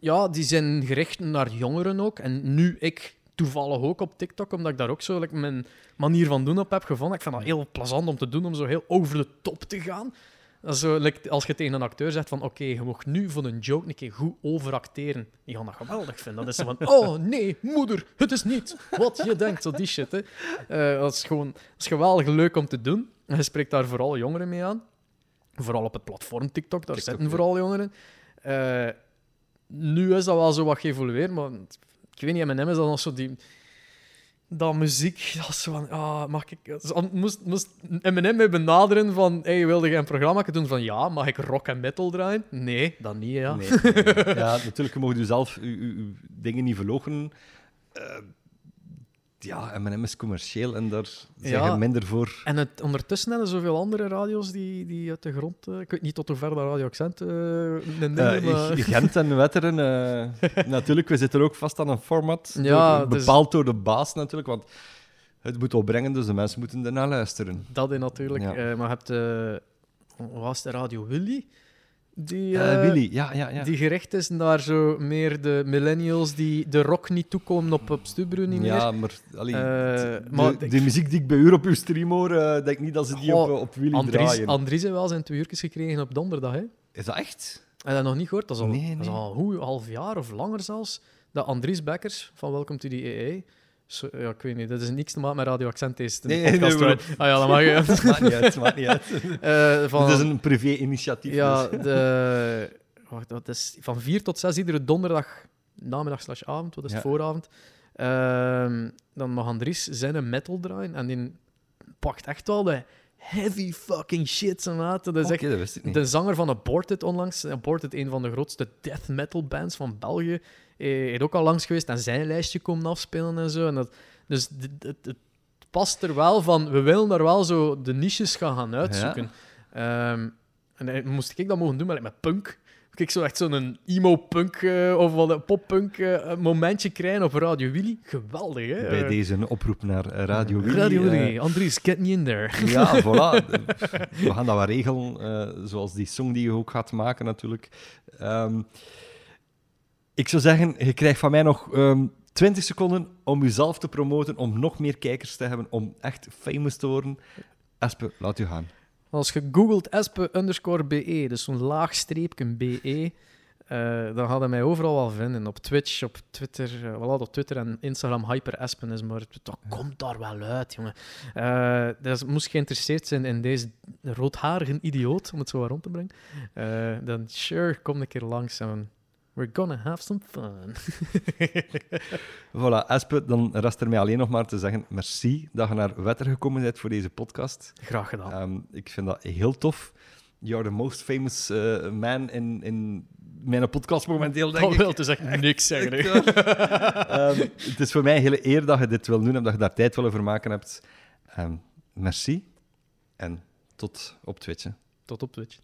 ja, die zijn gericht naar jongeren ook. En nu ik toevallig ook op TikTok, omdat ik daar ook zo like, mijn manier van doen op heb gevonden. Ik vind dat heel plezant om te doen, om zo heel over de top te gaan. Zo, like, als je tegen een acteur zegt van oké, je mag nu voor een joke een keer goed overacteren. Die gaan dat geweldig vinden. Dat is zo van, oh nee, moeder, het is niet wat je denkt. Zo die shit, hè. Eh, dat, is gewoon, dat is geweldig leuk om te doen. En je spreekt daar vooral jongeren mee aan. Vooral op het platform TikTok, daar TikTok, zitten vooral jongeren. Eh, nu is dat wel zo wat geëvolueerd, maar ik weet niet, M&M is dan nog zo die... Dat muziek, dat van, ah, mag ik... Moest, moest M&M mij benaderen van, hey, wilde je een programma doen van, ja, mag ik rock en metal draaien? Nee, dat niet, ja. Nee, ja, natuurlijk, je u zelf uw, uw dingen niet verlogen. Ja, M&M is commercieel en daar zijn Ja. minder voor. En het, ondertussen hebben er zoveel andere radio's die, die uit de grond... eh, ik weet niet tot hoe ver dat Radio Accent Eh, is, maar... Gent en Wetteren, eh, natuurlijk, we zitten ook vast aan een format. Ja, door- dus- bepaald door de baas natuurlijk, want het moet opbrengen, dus de mensen moeten ernaar luisteren. Dat in natuurlijk. Ja. Eh, maar je hebt... was de Radio Willy? Die, eh, Willy, ja, ja, ja. Die gericht is naar zo meer de millennials die de rock niet toekomen op, op Stubru niet meer. Ja, maar, allee, Eh, de, maar de, muziek die ik bij u op uw stream hoor, denk niet dat ze die op, op Willy Andries, draaien. Andries heeft wel zijn twee uurtjes gekregen op donderdag. Hè? Is dat echt? Heb je dat nog niet gehoord? Dat is al, Nee, dat is al hoe, een half jaar of langer zelfs. Dat Andries Bekkers van Welcome to the EE. Ja, ik weet niet, dat is niks te maken met Radio Accent. Deze Nee, nee, podcast, nee, right? Ah ja, dat mag je. maakt niet uit, maakt niet uit. Eh, van, Het is een privé-initiatief. Ja, dus. de, wacht, dat is van 4 tot 6 iedere donderdag, namiddag slash avond, wat is het Ja. vooravond. Ehm, dan mag Andries zijn een metal draaien en die pakt echt wel de heavy fucking shit. Dat is echt dat niet. de zanger van Aborted onlangs. Aborted, een van de grootste death metal bands van België. Eh, heeft ook al langs geweest en zijn lijstje komen afspelen en zo. En dat, dus het past er wel van, we willen daar wel zo de niches gaan, gaan uitzoeken. Ehm, en dan moest ik dat mogen doen met, met punk. Kijk, zo echt zo'n emo-punk eh, of wat een pop-punk eh, momentje krijgen op Radio Willy. Geweldig, hè? Bij Eh, deze een oproep naar eh, Radio Willy. Radio eh, Willy. Andries, get me in there. Ja, voilà. We gaan dat wel regelen, eh, zoals die song die je ook gaat maken natuurlijk. Ehm, Ik zou zeggen, je krijgt van mij nog ehm 20 seconden om jezelf te promoten, om nog meer kijkers te hebben, om echt famous te worden. Espe, laat u gaan. Als je googelt espe underscore be, dus zo'n laag streepje be, eh, dan gaat hij mij overal wel vinden. Op Twitch, op Twitter, uh, wel op Twitter en Instagram hyperespen is, maar dat komt daar wel uit, jongen. Eh, dus moest je geïnteresseerd zijn in deze roodharige idioot, om het zo rond te brengen, dan sure, kom een keer langs en we're gonna have some fun. Voilà, Espe, dan rest er mij alleen nog maar te zeggen merci dat je naar Wetter gekomen bent voor deze podcast. Graag gedaan. Ehm, ik vind dat heel tof. You are the most famous eh, man in, in mijn podcast momenteel, denk dat ik. wil dus echt niks zeggen. Echt. Ehm, het is voor mij een hele eer dat je dit wil doen en dat je daar tijd wil voor maken hebt. Ehm, merci en tot op Twitch. hè. Tot op Twitch.